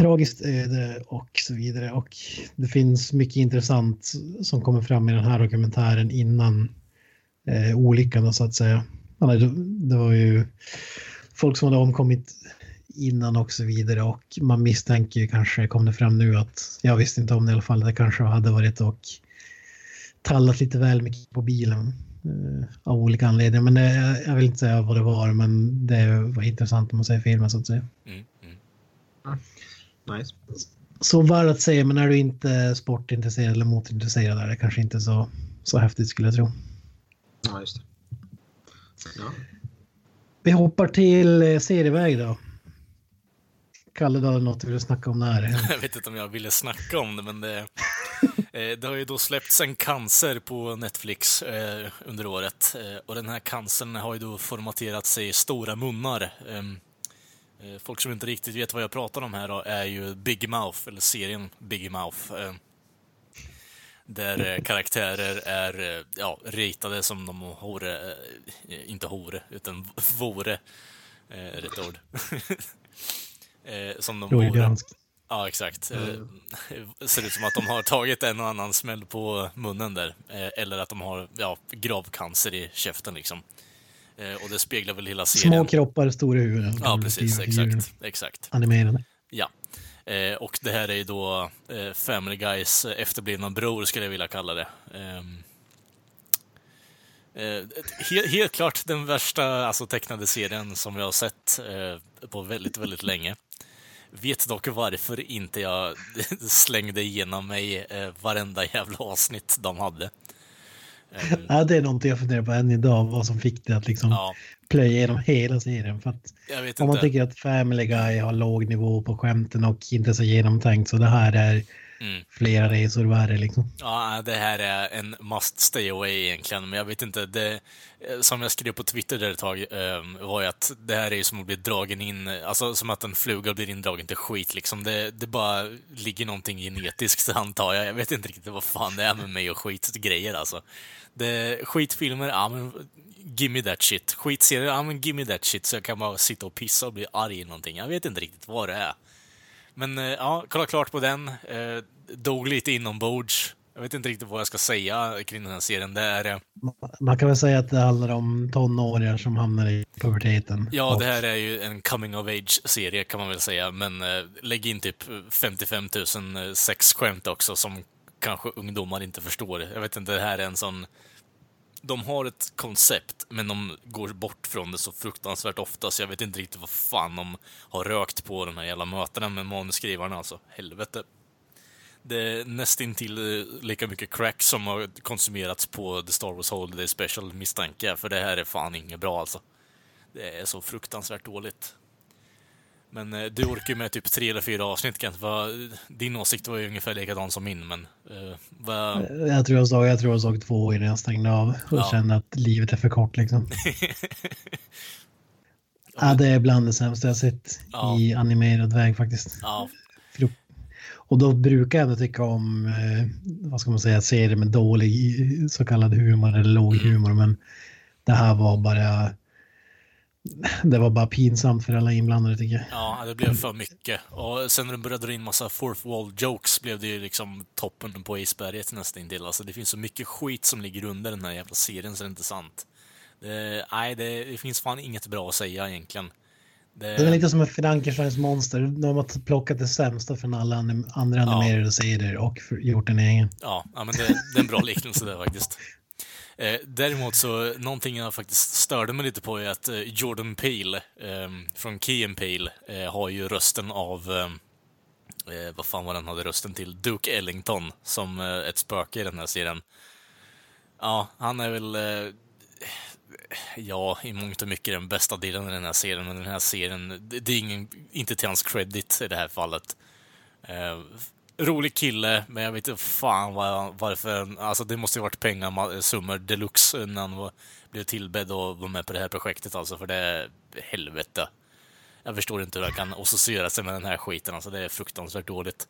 tragiskt öde och så vidare. Och det finns mycket intressant som kommer fram i den här dokumentären innan eh, olyckan så att säga. Det var ju folk som hade omkommit innan och så vidare och man misstänker ju kanske, kom det fram nu att jag visste inte om det i alla fall, det kanske hade varit och tallat lite väl mycket på bilen eh, av olika anledningar. Men det, jag vill inte säga vad det var, men det var intressant om man säger filmen så att säga. Mm, mm. Nice. Så var att säga, men är du inte sportintresserad eller motorintresserad är det kanske inte så, så häftigt skulle jag tro. Ja, just det. Ja. Vi hoppar till eh, serieväg då. Kalle, du hade något du ville snacka om där. (laughs) jag vet inte om jag ville snacka om det, men det, eh, det har ju då släppts en cancer på Netflix eh, under året. Och den här cancern har ju då formaterat sig i stora munnar. Ehm, folk som inte riktigt vet vad jag pratar om här då, är ju Big Mouth, eller serien Big Mouth. Ehm, där eh, karaktärer är eh, ja, ritade som de vore, eh, inte hore, utan vore, eh, rätt ord. (laughs) som de vore. Ja, exakt. Mm. (laughs) Ser ut som att de har tagit en och annan smäll på munnen där. Eller att de har ja, gravcancer i käften liksom. Och det speglar väl hela serien. Små kroppar, stora huvuden. Ja, precis. Exakt. exakt. Animerade. Ja. Eh, och det här är ju då eh, Family Guys efterblivna bror, skulle jag vilja kalla det. Ehm, eh, helt, helt, klart den värsta alltså, tecknade serien som jag har sett eh, på väldigt, väldigt länge. Vet dock varför inte jag (laughs) slängde igenom mig eh, varenda jävla avsnitt de hade. Ja, det är någonting jag funderar på än idag, vad som fick det att liksom ja. plöja igenom hela serien. För att om man tycker att Family Guy har låg nivå på skämten och inte så genomtänkt så det här är mm. flera resor värre liksom. Ja, det här är en must stay away egentligen, men jag vet inte. Det, som jag skrev på Twitter där ett tag um, var ju att det här är ju som att bli dragen in, alltså som att en fluga blir indragen till skit liksom. Det, det bara ligger någonting genetiskt (laughs) antar jag. Jag vet inte riktigt vad fan det är med mig och skitgrejer alltså. Det, skitfilmer, ja men gimme that shit. Skitserier, ja men gimme that shit. Så jag kan bara sitta och pissa och bli arg i någonting. Jag vet inte riktigt vad det är. Men eh, ja, kolla klart på den. Eh, dog lite inombords. Jag vet inte riktigt vad jag ska säga kring den här serien. Det är... Eh, Man kan väl säga att det handlar om tonåringar som hamnar i puberteten. Ja, det här är ju en coming of age-serie kan man väl säga, men äh, lägg in typ 55 000 sexskämt också som kanske ungdomar inte förstår. Jag vet inte, det här är en sån... De har ett koncept, men de går bort från det så fruktansvärt ofta, så jag vet inte riktigt vad fan de har rökt på de här jävla mötena med manusskrivarna alltså. Helvete. Det är nästintill eh, lika mycket crack som har konsumerats på The Star Wars Holiday Special misstänker jag, för det här är fan inget bra alltså. Det är så fruktansvärt dåligt. Men eh, du orkar ju med typ tre eller fyra avsnitt Kent. Din åsikt var ju ungefär likadan som min, men... Uh, vad... jag, tror jag, såg, jag tror jag såg två innan jag stängde av och ja. kände att livet är för kort liksom. (laughs) ja, det är bland det sämsta jag sett ja. i animerad väg faktiskt. Ja. Och då brukar jag ändå tycka om, eh, vad ska man säga, serier med dålig så kallad humor eller låg mm. humor, men det här var bara det var bara pinsamt för alla inblandade tycker jag. Ja, det blev för mycket. Och sen när de började dra in massa fourth wall jokes blev det ju liksom toppen på isberget nästintill. Alltså det finns så mycket skit som ligger under den här jävla serien så det är inte sant. Det, nej, det, det finns fan inget bra att säga egentligen. Det är lite som ett Frankensteins monster. De har plockat det sämsta från alla anim andra animerade ja. serier och gjort en egen. Ja, ja men det, det är en bra liknelse där faktiskt. (laughs) Eh, däremot så, någonting jag faktiskt störde mig lite på är att eh, Jordan Peele eh, från Key and Peele eh, har ju rösten av, eh, eh, vad fan var den hade rösten till? Duke Ellington som eh, ett spöke i den här serien. Ja, han är väl eh, ja, i mångt och mycket den bästa delen i den här serien, men den här serien, det är ingen, inte till hans credit i det här fallet. Eh, Rolig kille, men jag vet inte fan var, varför. Alltså det måste ju varit pengar, deluxe när han blev tillbedd och var med på det här projektet alltså, för det är helvete. Jag förstår inte hur han kan associera sig med den här skiten, alltså det är fruktansvärt dåligt.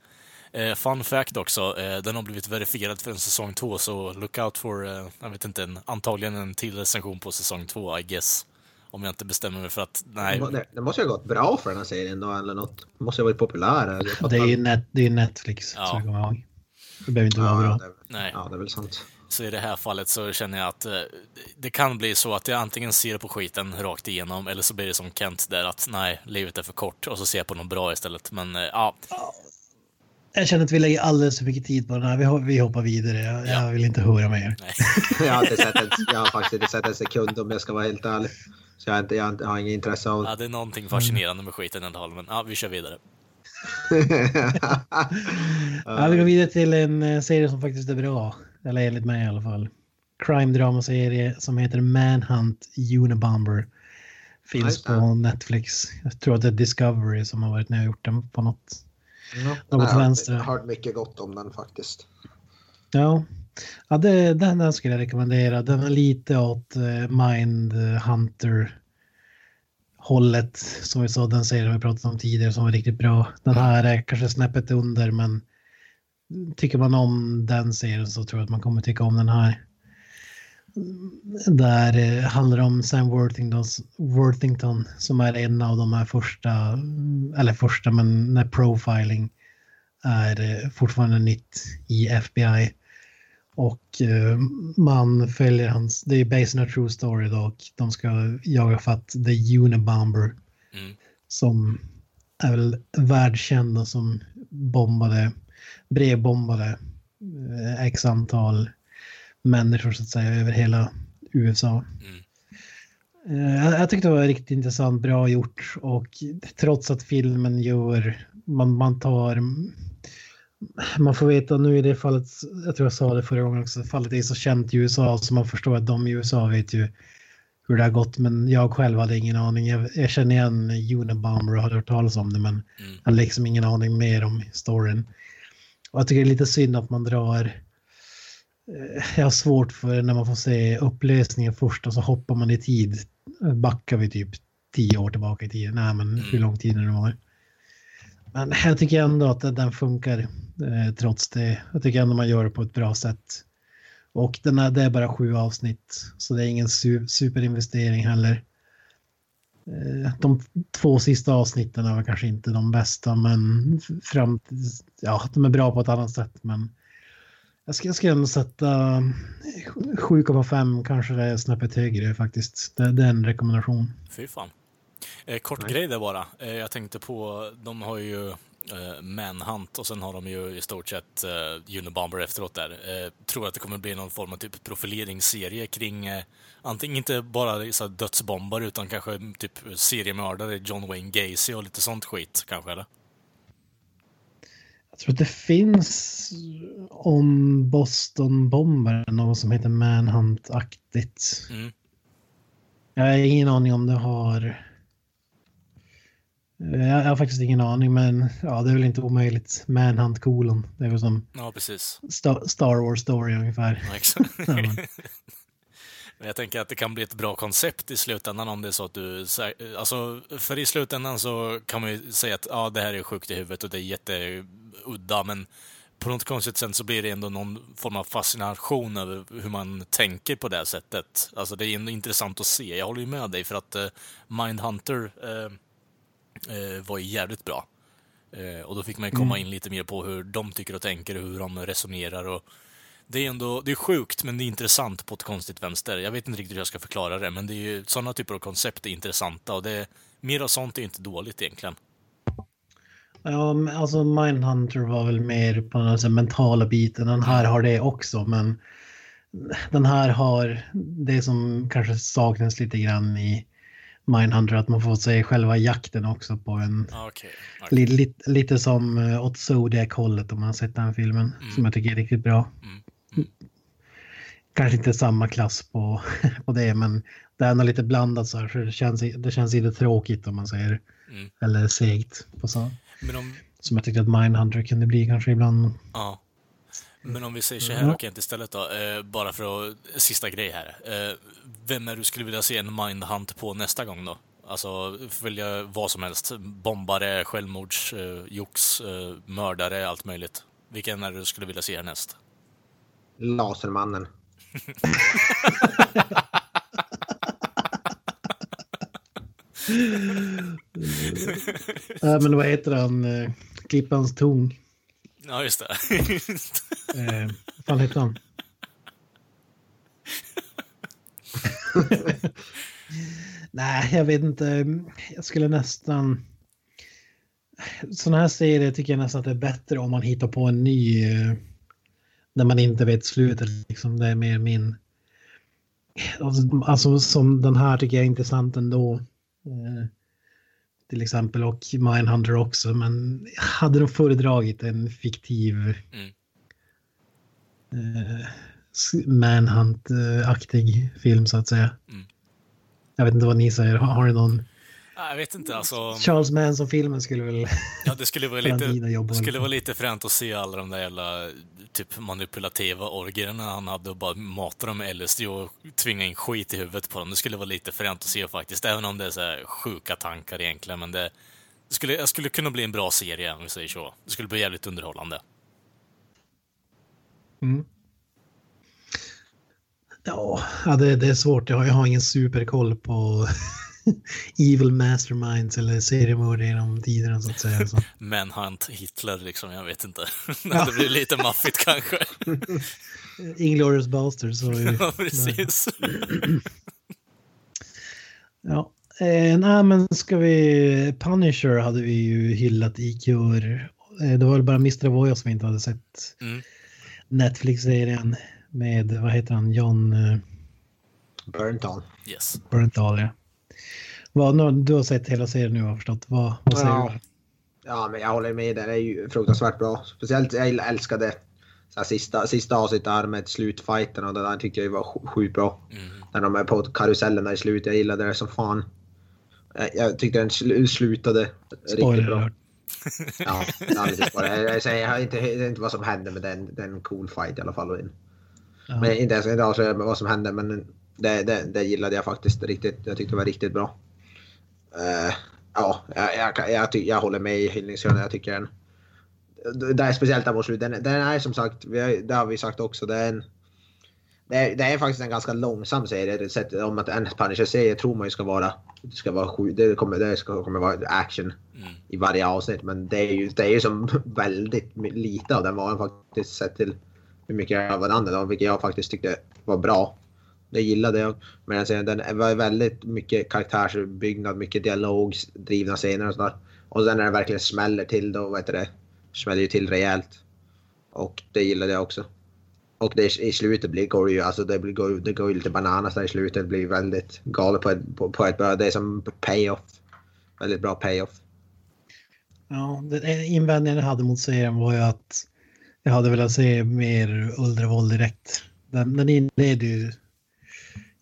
Eh, fun fact också, eh, den har blivit verifierad för en säsong två, så look out for, eh, jag vet inte, en, antagligen en till recension på säsong två, I guess. Om jag inte bestämmer mig för att, nej. Det, det måste ju ha gått bra för den här serien då, eller något. Det måste ju ha varit populär. Det är ju net, det är Netflix, ja. så jag kommer ihåg. Det behöver inte vara ja, bra. Det, nej. Ja, det är väl sant. Så i det här fallet så känner jag att eh, det kan bli så att jag antingen ser på skiten rakt igenom, eller så blir det som Kent där att nej, livet är för kort, och så ser jag på något bra istället. Men eh, ja. Jag känner att vi lägger alldeles för mycket tid på den här. Vi, hoppar vidare. Jag, ja. jag vill inte höra mer. (laughs) jag, har inte sett en, jag har faktiskt inte sett en sekund om jag ska vara helt ärlig. Så jag har, inte, jag har, inget intresse av Ja, det är någonting fascinerande med skiten i alla fall, men ja, vi kör vidare. (laughs) ja, vi går vidare till en eh, serie som faktiskt är bra. Eller enligt mig i alla fall. Crime drama-serie som heter Manhunt Unabomber. Finns på Netflix. Jag tror att det är Discovery som har varit med och gjort den på något Ja, något vänster. Jag har hört mycket gott om den faktiskt. Ja, ja det, den, den skulle jag rekommendera. Den är lite åt uh, Mind Hunter hållet som vi sa, den serien vi pratat om tidigare som var riktigt bra. Den här är kanske snäppet under men tycker man om den serien så tror jag att man kommer tycka om den här. Där eh, handlar det om Sam Worthington som är en av de här första, eller första men när profiling är eh, fortfarande nytt i FBI. Och eh, man följer hans, det är based on a true story då och de ska jaga fatt The Unibomber. Mm. Som är väl världskänd och som bombade, brevbombade x antal människor så att säga över hela USA. Mm. Eh, jag, jag tyckte det var riktigt intressant, bra gjort och trots att filmen gör, man, man tar, man får veta nu i det fallet, jag tror jag sa det förra gången också, fallet är så känt i USA så man förstår att de i USA vet ju hur det har gått men jag själv hade ingen aning. Jag, jag känner igen Unabomber och hade hört talas om det men mm. hade liksom ingen aning mer om storyn. Och jag tycker det är lite synd att man drar Eh, jag har svårt för när man får se upplösningen först och så hoppar man i tid. Backar vi typ tio år tillbaka i tiden. Nej, men hur mm. lång tid det var. Men jag tycker ändå att den funkar eh, trots det. Jag tycker ändå man gör det på ett bra sätt. Och den här, det är bara sju avsnitt, så det är ingen su superinvestering heller. Eh, de två sista avsnitten var kanske inte de bästa, men fram ja, de är bra på ett annat sätt. Men jag ska, jag ska ändå sätta 7,5 kanske det är snäppet högre faktiskt. Det, det är en rekommendation. Fy fan. Eh, kort Nej. grej där bara. Eh, jag tänkte på, de har ju eh, Manhunt och sen har de ju i stort sett eh, Unibomber efteråt där. Eh, tror att det kommer bli någon form av typ profileringsserie kring eh, antingen inte bara så dödsbombar utan kanske typ seriemördare, John Wayne Gacy och lite sånt skit kanske eller? tror att det finns om Boston-bombaren något som heter Manhunt-aktigt. Mm. Jag har ingen aning om det har... Jag har faktiskt ingen aning, men ja, det är väl inte omöjligt. Manhunt kolon. Det är väl som ja, precis. Star Wars story ungefär. Ja, exakt. (laughs) (laughs) Men jag tänker att det kan bli ett bra koncept i slutändan om det är så att du... Alltså, för i slutändan så kan man ju säga att ja, det här är sjukt i huvudet och det är jätteudda, men på något konstigt sätt så blir det ändå någon form av fascination över hur man tänker på det sättet. Alltså det är intressant att se. Jag håller ju med dig för att uh, Mindhunter uh, var ju jävligt bra. och då fick man komma in lite mer på hur de tycker och tänker och hur de resonerar. Och det är ändå det är sjukt, men det är intressant på ett konstigt vänster. Jag vet inte riktigt hur jag ska förklara det, men det är ju sådana typer av koncept är intressanta och det, mer av sånt är inte dåligt egentligen. Ja, alltså Mindhunter var väl mer på den mentala biten. Den här har det också, men den här har det som kanske saknas lite grann i Mindhunter, att man får se själva jakten också på en... Okay, okay. Li, li, lite som eh, åt Zodiac-hållet om man har sett den filmen, mm. som jag tycker är riktigt bra. Mm. Mm. Kanske inte samma klass på, (laughs) på det, men det är ändå lite blandat så här, så det känns, det känns lite tråkigt om man säger, mm. eller segt på så. Om... Som jag tyckte att Mindhunter kunde bli kanske ibland. Ja. Men om vi säger så här mm. Kent istället då, eh, bara för att, sista grej här. Eh, vem är du skulle vilja se en Mindhunt på nästa gång då? Alltså, välja vad som helst. Bombare, självmords, eh, jox, eh, mördare, allt möjligt. Vilken är du skulle vilja se härnäst? Lasermannen. (laughs) äh, men vad heter han? Eh, Klippans tung. Ja, just det. (laughs) eh, vad fan heter han? (laughs) Nej, jag vet inte. Jag skulle nästan... Sådana här serier tycker jag nästan att det är bättre om man hittar på en ny... Eh, när man inte vet slutet. Liksom. Det är mer min... Alltså som den här tycker jag är intressant ändå. Eh, till exempel och Mindhunter också. Men hade nog föredragit en fiktiv mm. eh, Manhunt-aktig film så att säga. Mm. Jag vet inte vad ni säger. Har, har ni någon? Jag vet inte, alltså... Charles Manson-filmen skulle väl... (laughs) Ja, det skulle vara lite, skulle vara lite fränt att se alla de där jävla typ manipulativa orgierna han hade och bara mata dem med LSD och tvinga in skit i huvudet på dem. Det skulle vara lite fränt att se faktiskt, även om det är så här sjuka tankar egentligen. Men det, det skulle, det skulle kunna bli en bra serie om vi säger så. Det skulle bli jävligt underhållande. Mm. Ja, det, det, är svårt. Jag har, jag har ingen superkoll på (laughs) evil masterminds eller seriemördare genom tiderna så att säga. Så. (laughs) Manhunt Hitler liksom, jag vet inte. (laughs) Det blir lite maffigt kanske. Inglourious Basterds. ja, precis. (clears throat) ja, eh, nej men ska vi... Punisher hade vi ju hyllat i kör. Eh, det var väl bara Mr. Voya som inte hade sett. Mm. Netflix-serien med, vad heter han, John... Eh... Berntal. Yes. Berntal, ja. Vad, du har sett hela serien nu har förstått. Vad, vad säger ja. du? Ja, men jag håller med. Den är ju fruktansvärt bra. Speciellt jag älskade så här, sista, sista avsnittet där med slutfighten och det där tyckte jag var sjukt bra. Mm. När de är på karusellerna i slutet. Jag gillade det som fan. Jag, jag tyckte den sl slutade Spoiler. riktigt bra. (laughs) ja. Jag säger inte, inte vad som hände med den, den cool fight i alla fall. Ja. Men inte ens inte avslöja vad som hände men det, det, det gillade jag faktiskt riktigt. Jag tyckte det var riktigt bra. Uh, ja, jag, jag, jag, jag, håller med i hyllningskönen. Jag tycker den... Det är speciellt där mot slutet. Den, den är som sagt, har, det har vi sagt också, det är en... Det är, det är faktiskt en ganska långsam serie. Sett om att en Punisher-serie tror man ju ska vara... Det ska vara, det kommer, det ska, kommer vara action mm. i varje avsnitt. Men det är ju, det är ju som (laughs) väldigt lite av den var faktiskt sett till hur mycket av den andra, vilket jag faktiskt tyckte var bra. Det gillade jag. Men den var väldigt mycket karaktärsbyggnad, mycket dialogdrivna scener och sådär. Och sen när det verkligen smäller till då, vad heter det, smäller ju till rejält. Och det gillade jag också. Och det, i slutet blir, går det ju, alltså det, blir, går, det går ju lite bananas där i slutet. Det blir väldigt galet på ett, på, på ett bra, det är som payoff. Väldigt bra payoff. Ja, den invändningen jag hade mot serien var ju att jag hade velat se mer Uldrevold direkt. Den, den inleder ju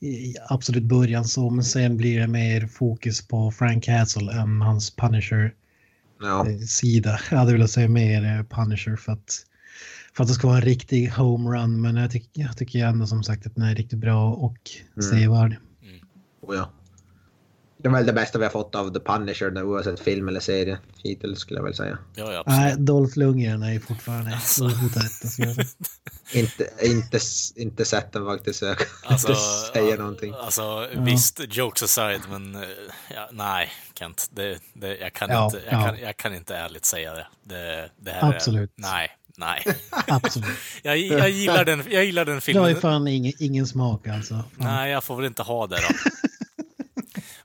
i absolut början så, men sen blir det mer fokus på Frank Castle än hans Punisher-sida. Ja. (laughs) Jag hade velat säga mer eh, Punisher för att, för att det ska vara en riktig homerun, men jag, tyck, jag tycker ändå som sagt att den är riktigt bra och mm. sevärd. Mm. Oh ja. Det är väl det bästa vi har fått av The Punisher nu, oavsett film eller serie hittills skulle jag väl säga. Ja, ja, Nej. Dolph Lundgren är ju fortfarande Alltså. (laughs) Inte, inte, inte sett den faktiskt, så jag kan Alltså, inte säga någonting. Alltså, visst, jokes aside, men eh, ja, nej, Kent. Det, det, jag, kan Ja, inte, jag, ja. kan, jag kan inte ärligt säga det. Det, det här Absolut. Är, nej, nej. (laughs) Absolut. (laughs) Jag, jag, gillar den, jag gillar den Jag har filmen. ju fan ingen, ingen smak alltså. Fan. Nej, jag får väl inte ha det då.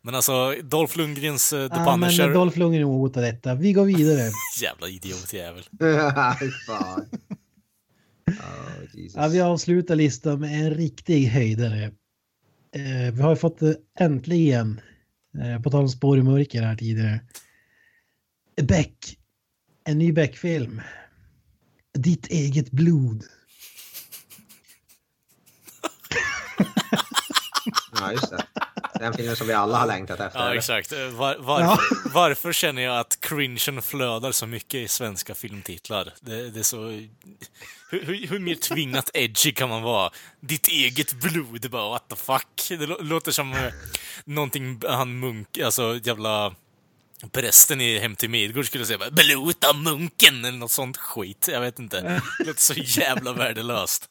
Men alltså, Dolph Lundgrens uh, The Ja, Punisher. men Dolph Lundgren är ohotad etta. Vi går vidare. (laughs) Jävla idiotjävel. (laughs) Fan. Oh, Jesus. Ja, vi avslutar listan med en riktig höjdare. Eh, vi har ju fått eh, äntligen, eh, på tal om spår i mörker här tidigare, Beck. En ny Beck-film. Ditt eget blod. Ja, just det. Den filmen som vi alla har längtat efter. Ja, eller? exakt. Eh, Var, varför, (laughs) varför känner jag att cringen flödar så mycket i svenska filmtitlar? Det, det är så... Hur, hur, hur mer tvingat (laughs) edgy kan man vara? Ditt eget blod, bara what the fuck? Det lå- låter som eh, någonting han munk, alltså jävla prästen i Hem till Midgård skulle säga bara, blod av munken eller något sånt skit. Jag vet inte. Det (laughs) låter så jävla värdelöst.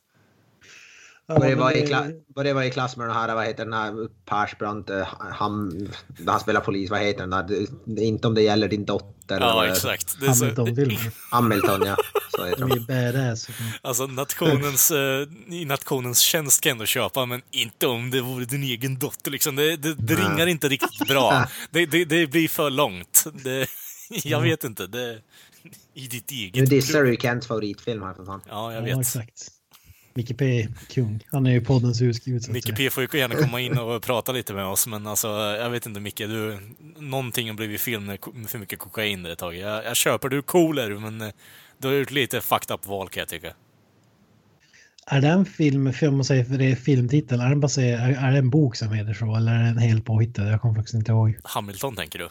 Ja, Börjar men vara, i det- kla- börjar vara i klass med den här, vad heter den här Persbrandt, eh, han, han spelar polis, vad heter den där? Det- Inte om det gäller din dotter. Ja, eller- exakt. Det är så, Hamilton-filmer. Hamilton, ja. Så heter De badass. Alltså nationens, eh, i nationens tjänst kan jag ändå köpa, men inte om det vore din egen dotter liksom. Det, det, det ringar inte riktigt bra. (laughs) Det, det, det blir för långt. Det, jag vet inte. Det, I ditt Nu eget dissar du Kents favoritfilm här för fan. Ja, jag Ja, vet. exakt. Micke P är kung. Han är ju poddens husgud. Micke. P får ju gärna komma in och prata lite med oss, men alltså, jag vet inte Micke, du, någonting har blivit film med för mycket kokain ett tag. Jag, jag köper, du är cool är du, men eh, du har gjort lite fucked up val kan jag tycka. Är det en film, för jag måste säga för det är filmtiteln, är, den är, är det en bok som heter så eller är den helt påhittad? Jag kommer faktiskt inte ihåg. Hamilton tänker du?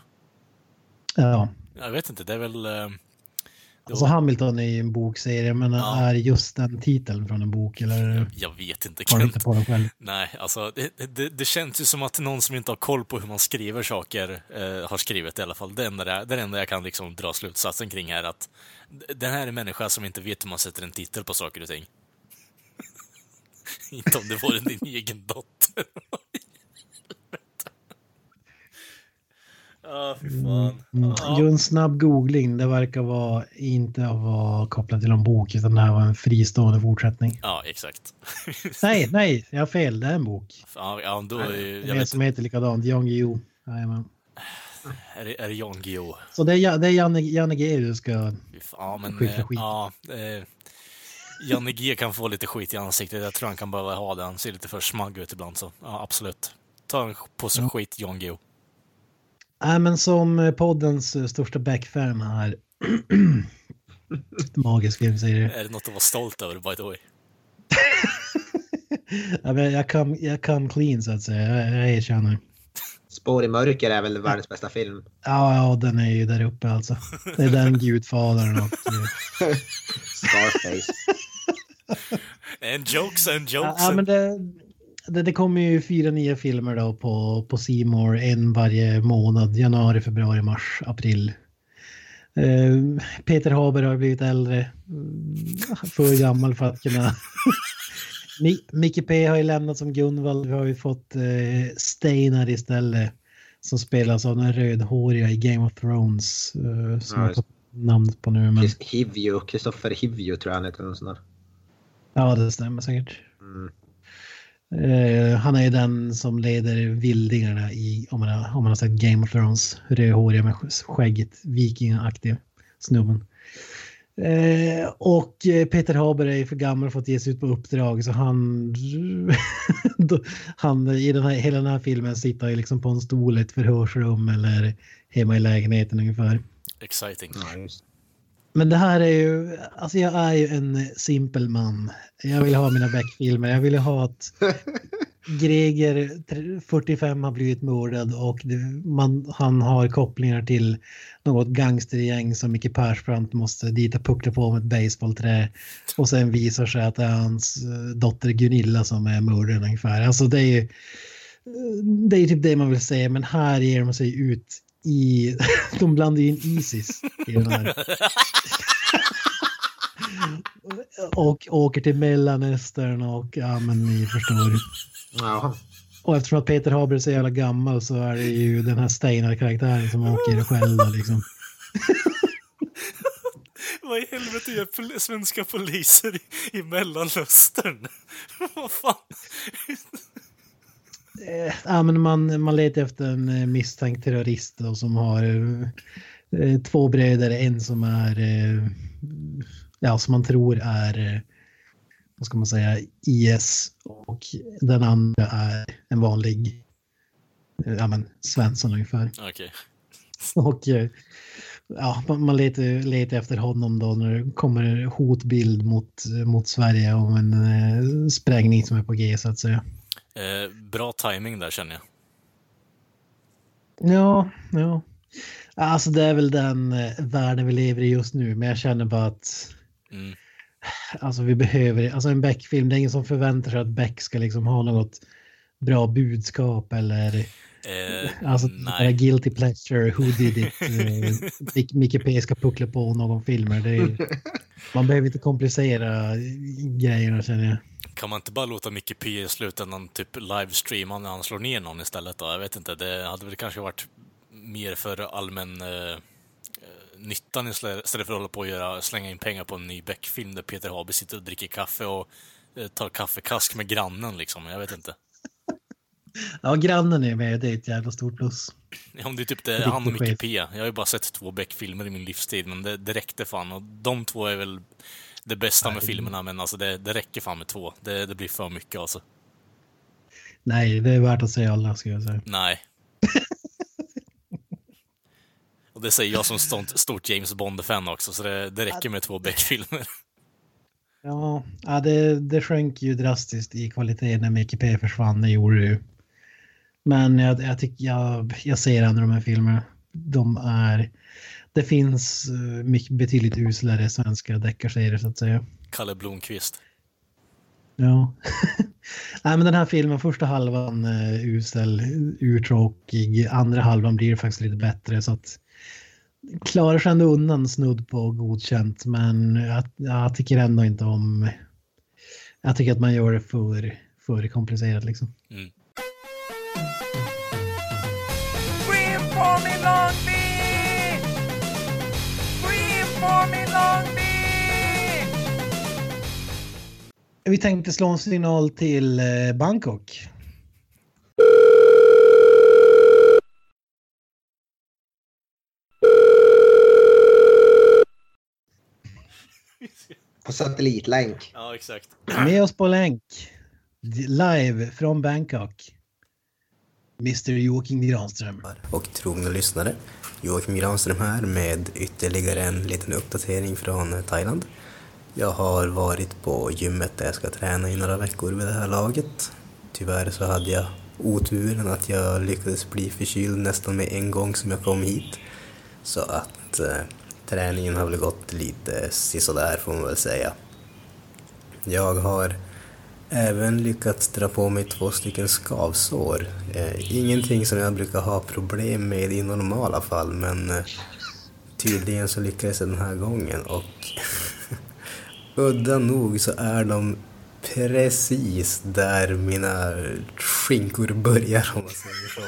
Ja, Jag vet inte, det är väl... alltså Hamilton är ju en bokserie men Ja. är just den titeln från en bok eller Jag vet inte, har du inte på den själv? Nej, alltså det, det, det känns ju som att någon som inte har koll på hur man skriver saker eh, har skrivit det i alla fall. Det enda, det, enda jag kan liksom dra slutsatsen kring är att den här är en människa som inte vet hur man sätter en titel på saker och ting. (laughs) inte om det vore din egen dotter. (laughs) Ja, fy fan. Mm. Ja. Jo, en snabb googling, det verkar vara inte vara kopplat till någon bok utan det här var en fristående fortsättning. ja, exakt. (laughs) Nej, nej, jag har fel, det är en bok. Ja, ja, då är, ju- Det jag är vet, som heter likadant, Jan Guillou. Jajamän. är, det, är det Jan Guillou? Så det är, Ja- det är Janne, Janne G du ska... Ja, men för eh, skit. ja, eh, Janne G kan få lite skit i ansiktet. Jag tror han kan behöva ha det. Han ser lite för smagg ut ibland, så ja, absolut. Ta en påse skit, Jan Guillou. Nej, men som eh, poddens eh, största backfan här. (clears throat) Magisk filmserie. Är det något att vara stolt över, by the way? (laughs) Ja, men jag kan clean så att säga, jag, jag erkänner. Spår i mörker är väl världens bästa film. Ja, ja, den är ju där uppe alltså. Det är den Gudfadern och... (laughs) Scarface. En jokes, en jokes. Ja, men det, det, det kommer ju fyra nya filmer då på, på More, en varje månad. Januari, februari, mars, april. Eh, Peter Haber har blivit äldre. Mm, För gammal för att kunna... (laughs) Mi- Micke P har ju lämnat som Gunvald. Vi har ju fått eh, Steinar istället. Som spelas av den rödhåriga i Game of Thrones. Eh, som Ja, jag just. fått namn på nu. Men, Hivju, Kristoffer Hivju tror jag han heter. någon sån där. ja, det stämmer säkert. Mm. Eh, han är ju den som leder vildingarna i, om man har, om man har sett Game of Thrones, rödhåriga med skägget, vikingaktig snubben. Eh, och eh, Peter Haber är ju för gammal för att ge sig ut på uppdrag så han, (laughs) han i den här, hela den här filmen sitter ju liksom på en stol i ett förhörsrum eller hemma i lägenheten ungefär. Exciting. Ja, just. Men det här är ju, alltså jag är ju en simpel man. Jag vill ha mina Beck-filmer. Jag vill ha att (laughs) Greger, tre- 45, har blivit mördad och det, man, han har kopplingar till något gangstergäng som Micke Persbrandt måste dit och puckla på med ett baseballträ. Och sen visar sig att det är hans eh, dotter Gunilla som är mördaren ungefär. Alltså det är ju, det är typ det man vill säga, men här ger de sig ut i... (laughs) De blandar in Isis i den här. (laughs) och åker till Mellanöstern och ja, men ni förstår. Ja. Och eftersom att Peter Haber är så jävla gammal så är det ju den här Steinar-karaktären som åker själv då, liksom. (laughs) Vad i helvete gör pol svenska poliser i, i Mellanöstern? Vad fan? Eh, ja, men man, man letar efter en eh, misstänkt terrorist då, som har eh, två bröder, en som är, eh, ja, som man tror är, eh, vad ska man säga, IS och den andra är en vanlig, eh, ja men Svensson ungefär. Okej. (laughs) Och eh, ja, man man letar, letar efter honom då när det kommer hotbild mot, mot Sverige om en eh, sprängning som är på G så att säga. Eh, bra timing där känner jag. Ja, ja. Alltså det är väl den eh, världen vi lever i just nu, men jag känner bara att Mm. alltså vi behöver, alltså en Beck-film, det är ingen som förväntar sig att Beck ska liksom ha något bra budskap eller Eh, alltså nej. guilty pleasure, who did it, eh, Mic- Micke P ska puckla på någon filmer. Det är, (laughs) man behöver inte komplicera grejerna känner jag. Kan man inte bara låta Micke P i slutändan typ livestreama när han slår ner någon istället då? Jag vet inte, det hade väl kanske varit mer för allmän eh, eh, nyttan istället för att hålla på och göra, slänga in pengar på en ny Beck-film där Peter Haber sitter och dricker kaffe och eh, tar kaffekask med grannen liksom. Jag vet inte. (laughs) Ja, grannen är med, det är ett jävla stort plus. Ja, om det är typ det, han och Micke. P. Jag har ju bara sett två Beck-filmer i min livstid, men det, det räckte fan. Och de två är väl det bästa med Nej. filmerna, men alltså det, det räcker fan med två. Det, det blir för mycket alltså. Nej, det är värt att säga alla skulle jag säga. Nej. (laughs) Och det säger jag som stort, stort James Bond-fan också, så det, det räcker med två Beck-filmer. (laughs) Ja, ja det, det sjönk ju drastiskt i kvalitet när Micke P försvann, det gjorde det ju. Men jag, jag tycker jag, jag ser ändå de här filmerna. De är... Det finns eh, mycket, betydligt uslare svenska deckarserier så att säga. Kalle Blomqvist. Ja. (laughs) Nej men den här filmen, första halvan uh, usel, urtråkig, andra halvan blir faktiskt lite bättre så att klarar sig ändå undan snudd på godkänt men jag, jag tycker ändå inte om jag tycker att man gör det för, för komplicerat liksom. Mm. Me Long Beach! Vi tänkte slå en signal till eh, Bangkok. På satellitlänk. Ja, exakt. Med oss på länk. Live från Bangkok. Mr Joakim Granström. och trogna lyssnare. Joakim Granström här med ytterligare en liten uppdatering från Thailand. Jag har varit på gymmet där jag ska träna i några veckor vid det här laget. Tyvärr så hade jag oturen att jag lyckades bli förkyld nästan med en gång som jag kom hit. Så att eh, träningen har väl gått lite sisådär får man väl säga. Jag har även lyckats dra på mig två stycken skavsår. Eh, ingenting som jag brukar ha problem med i normala fall men eh, tydligen så lyckades jag den här gången och (laughs) udda nog så är de precis där mina skinkor börjar om man säger så. Eh,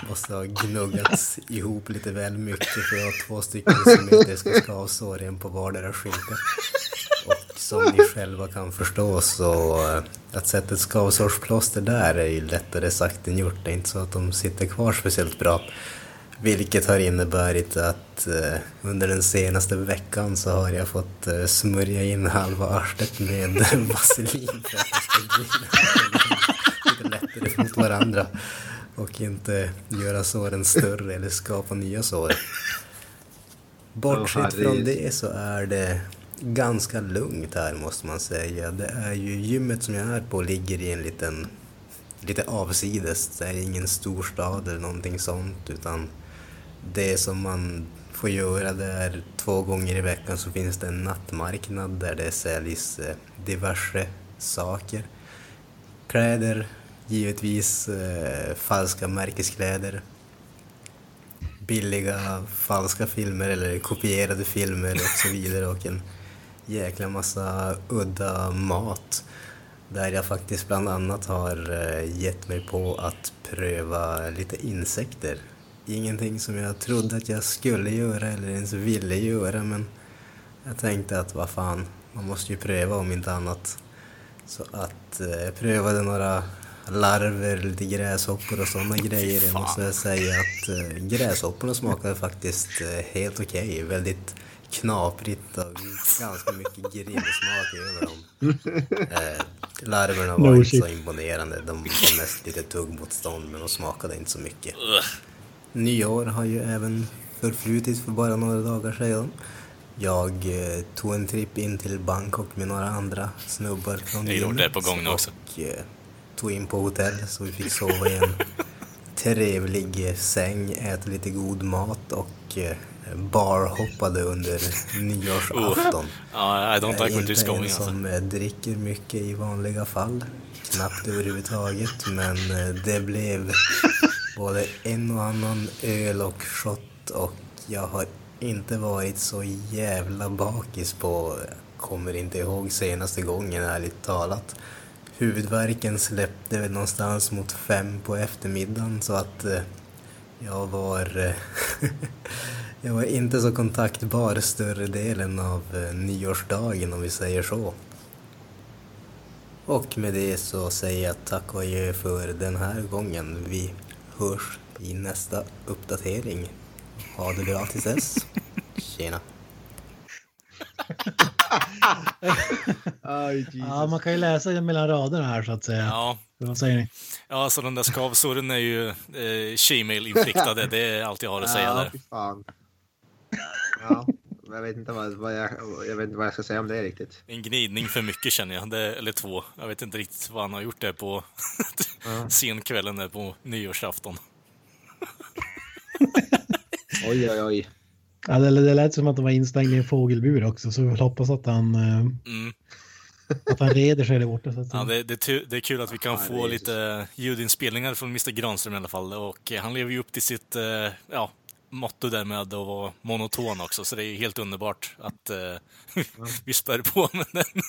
de måste ha gnuggats ihop lite väl mycket för jag har två stycken som inte ska skavsår, en på vardera skinka. Som ni (laughs) själva kan förstå så eh, att sätta ett skavsårsplåster där är ju lättare sagt än gjort. Det är inte så att de sitter kvar speciellt bra. Vilket har inneburit att eh, under den senaste veckan så har jag fått eh, smörja in halva arslet med (laughs) vaselin för att det ska bli lite lättare mot varandra och inte göra såren större eller skapa nya sår. Bortsett från det så är det ganska lugnt här måste man säga. Det är ju gymmet som jag är på ligger i en liten, lite avsides. Det är ingen storstad eller någonting sånt utan det som man får göra det är två gånger i veckan så finns det en nattmarknad där det säljs eh, diverse saker. Kläder, givetvis eh, falska märkeskläder. Billiga falska filmer eller kopierade filmer och så vidare och en jäkla massa udda mat. Där jag faktiskt bland annat har eh, gett mig på att pröva lite insekter. Ingenting som jag trodde att jag skulle göra eller ens ville göra men jag tänkte att vad fan, man måste ju pröva om inte annat. Så att eh, jag prövade några larver, lite gräshoppor och sådana grejer. Jag måste säga att eh, gräshopporna smakade faktiskt eh, helt okej. Väldigt knaprigt och ganska mycket grillsmak över dem. (laughs) Eh, larverna var No inte shit. så imponerande. De var mest lite tuggmotstånd men de smakade inte så mycket. Nyår har ju även förflutit för bara några dagar sedan. Jag eh, tog en tripp in till Bangkok med några andra snubbar från Jag gjorde det på gång nu också. Och eh, tog in på hotell så vi fick sova i en (laughs) trevlig säng, äta lite god mat och eh, barhoppade under nyårsafton. Ja, I don't like where this inte going en alltså. som eh, dricker mycket i vanliga fall. Knappt överhuvudtaget. Men eh, det blev både en och annan öl och shot och jag har inte varit så jävla bakis på, kommer inte ihåg senaste gången ärligt talat. Huvudvärken släppte väl någonstans mot fem på eftermiddagen så att eh, jag var, (laughs) jag var inte så kontaktbar större delen av eh, nyårsdagen om vi säger så. Och med det så säger jag tack och adjö för den här gången. Vi hörs i nästa uppdatering. Ha det bra tills dess. (laughs) Tjena. Ja, man kan ju läsa mellan raderna här så att säga. Ja, Vad säger ni? ja alltså den där skavsåren är ju eh, Gmail-infliktade. (laughs) Det är allt jag har att säga ja, där. Ja, jag vet inte vad, vad jag, jag vet inte vad jag ska säga om det riktigt. En gnidning för mycket känner jag. Det, eller två. Jag vet inte riktigt vad han har gjort där på (laughs) senkvällen där på nyårsafton. (laughs) Oj, oj, oj. Ja, det, det lät som att de var instängd i en fågelbur också, så vi får hoppas att han, eh, Mm. att han reder sig där borta. Så att Ja, det, det, det är kul att vi kan Ja, få det lite ljudinspelningar från Mr Granström i alla fall. Och eh, han lever ju upp till sitt eh, ja, motto där med att vara monoton också, så det är ju helt underbart att eh, (laughs) vi spär på med den. (laughs)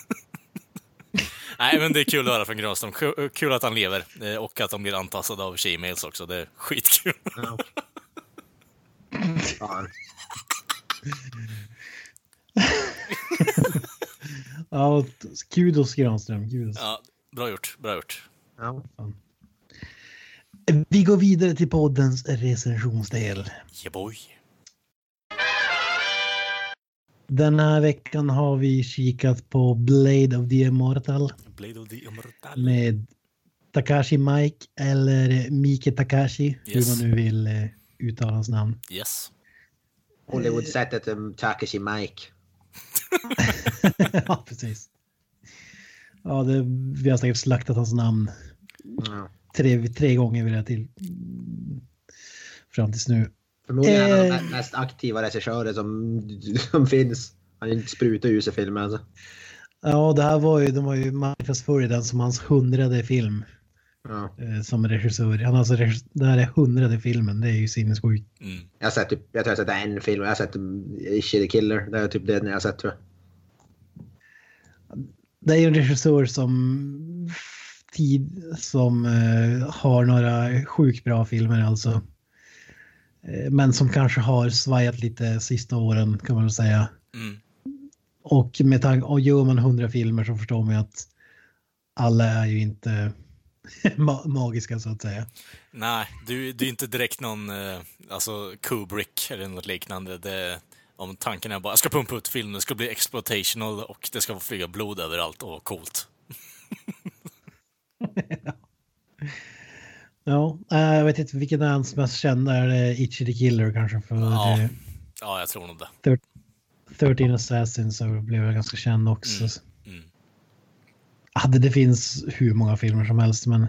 Nej, men det är kul att höra från Granström. Ku- Kul att han lever eh, och att han blir antastad av Gmails också. Det är skitkul. (laughs) Ja. Ja, kudos Granström. Kudos. Ja, bra gjort, bra gjort. Ja. Vi går vidare till poddens recensionsdel. Yeah boy. Den här veckan har vi kikat på Blade of the Immortal Blade of the Immortal. med Takashi Mike eller Mike Takashi, Yes. hur man nu vill eh, uttala hans namn. Yes. Hollywood-sättet um, Takashi Mike. (laughs) ja, precis. Ja, det, vi har säkert slaktat hans namn Ja. Tre, tre gånger det här till. Fram tills nu. Förmodligen en av de Eh. mest aktiva regissörer som, som finns. Han sprutar ur sig filmer alltså. Ja, det här var ju, de har ju marknadsfört den som hans hundrade film Ja. eh, som regissör. Han alltså, det här är hundrade filmen, det är ju sinnessjukt. Mm. Jag har sett typ, jag tror jag har sett en film. Jag har sett Ishi the Killer. Det är typ det jag har sett tror jag. Det är ju en regissör som tid som eh, har några sjukt bra filmer alltså. Eh, men som kanske har svajat lite sista åren kan man väl säga. Mm. Och med tanke, och gör man hundra filmer så förstår man ju att alla är ju inte (laughs) ma- magiska så att säga. Nej, du, du är inte direkt någon eh, alltså Kubrick eller något liknande. Det, om tanken är bara jag ska pumpa ut filmen, det ska bli exploitational och det ska få flyga blod överallt och coolt. (laughs) (laughs) Ja, eh, jag vet inte vilken är hans mest kända, är det Itchy the Killer kanske för Ja. eh, Ja, jag tror nog det. 13 Assassins så blev jag ganska känd också. Mm. Ja, det, det finns hur många filmer som helst men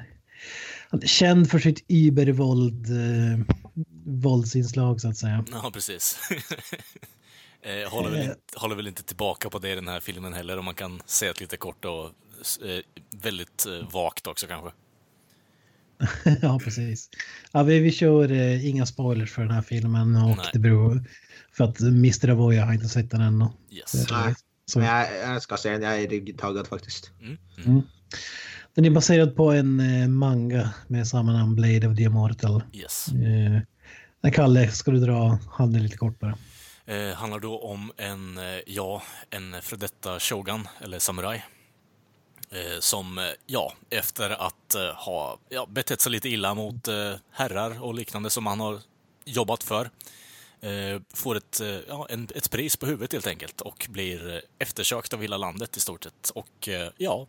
känd för sitt übervåld, eh, våldsinslag så att säga. Ja, precis. (laughs) eh, håller, väl inte, håller väl inte tillbaka på det i den här filmen heller, om man kan säga det lite kort och eh, väldigt eh, vagt också kanske. (laughs) ja, precis. Ja, vi, vi kör eh, inga spoilers för den här filmen och Nej. det beror för att Mr. Avoya har inte sett den ännu. Yes. Nej. Men jag, jag ska säga jag är riktigt taggad faktiskt. Mm. Mm. den är baserad på en eh, manga med samma namn, Blade of the Immortal. yes. Eh, Kalle, ska du dra handen lite kort bara? Eh, handlar då om en, eh, ja, en för detta shogun, eller samuraj. Eh, som, eh, ja, efter att eh, ha ja, betett sig lite illa mot eh, herrar och liknande som han har jobbat för, eh, får ett, ja, en, ett pris på huvudet helt enkelt och blir eftersökt av hela landet i stort sett. Och eh, ja,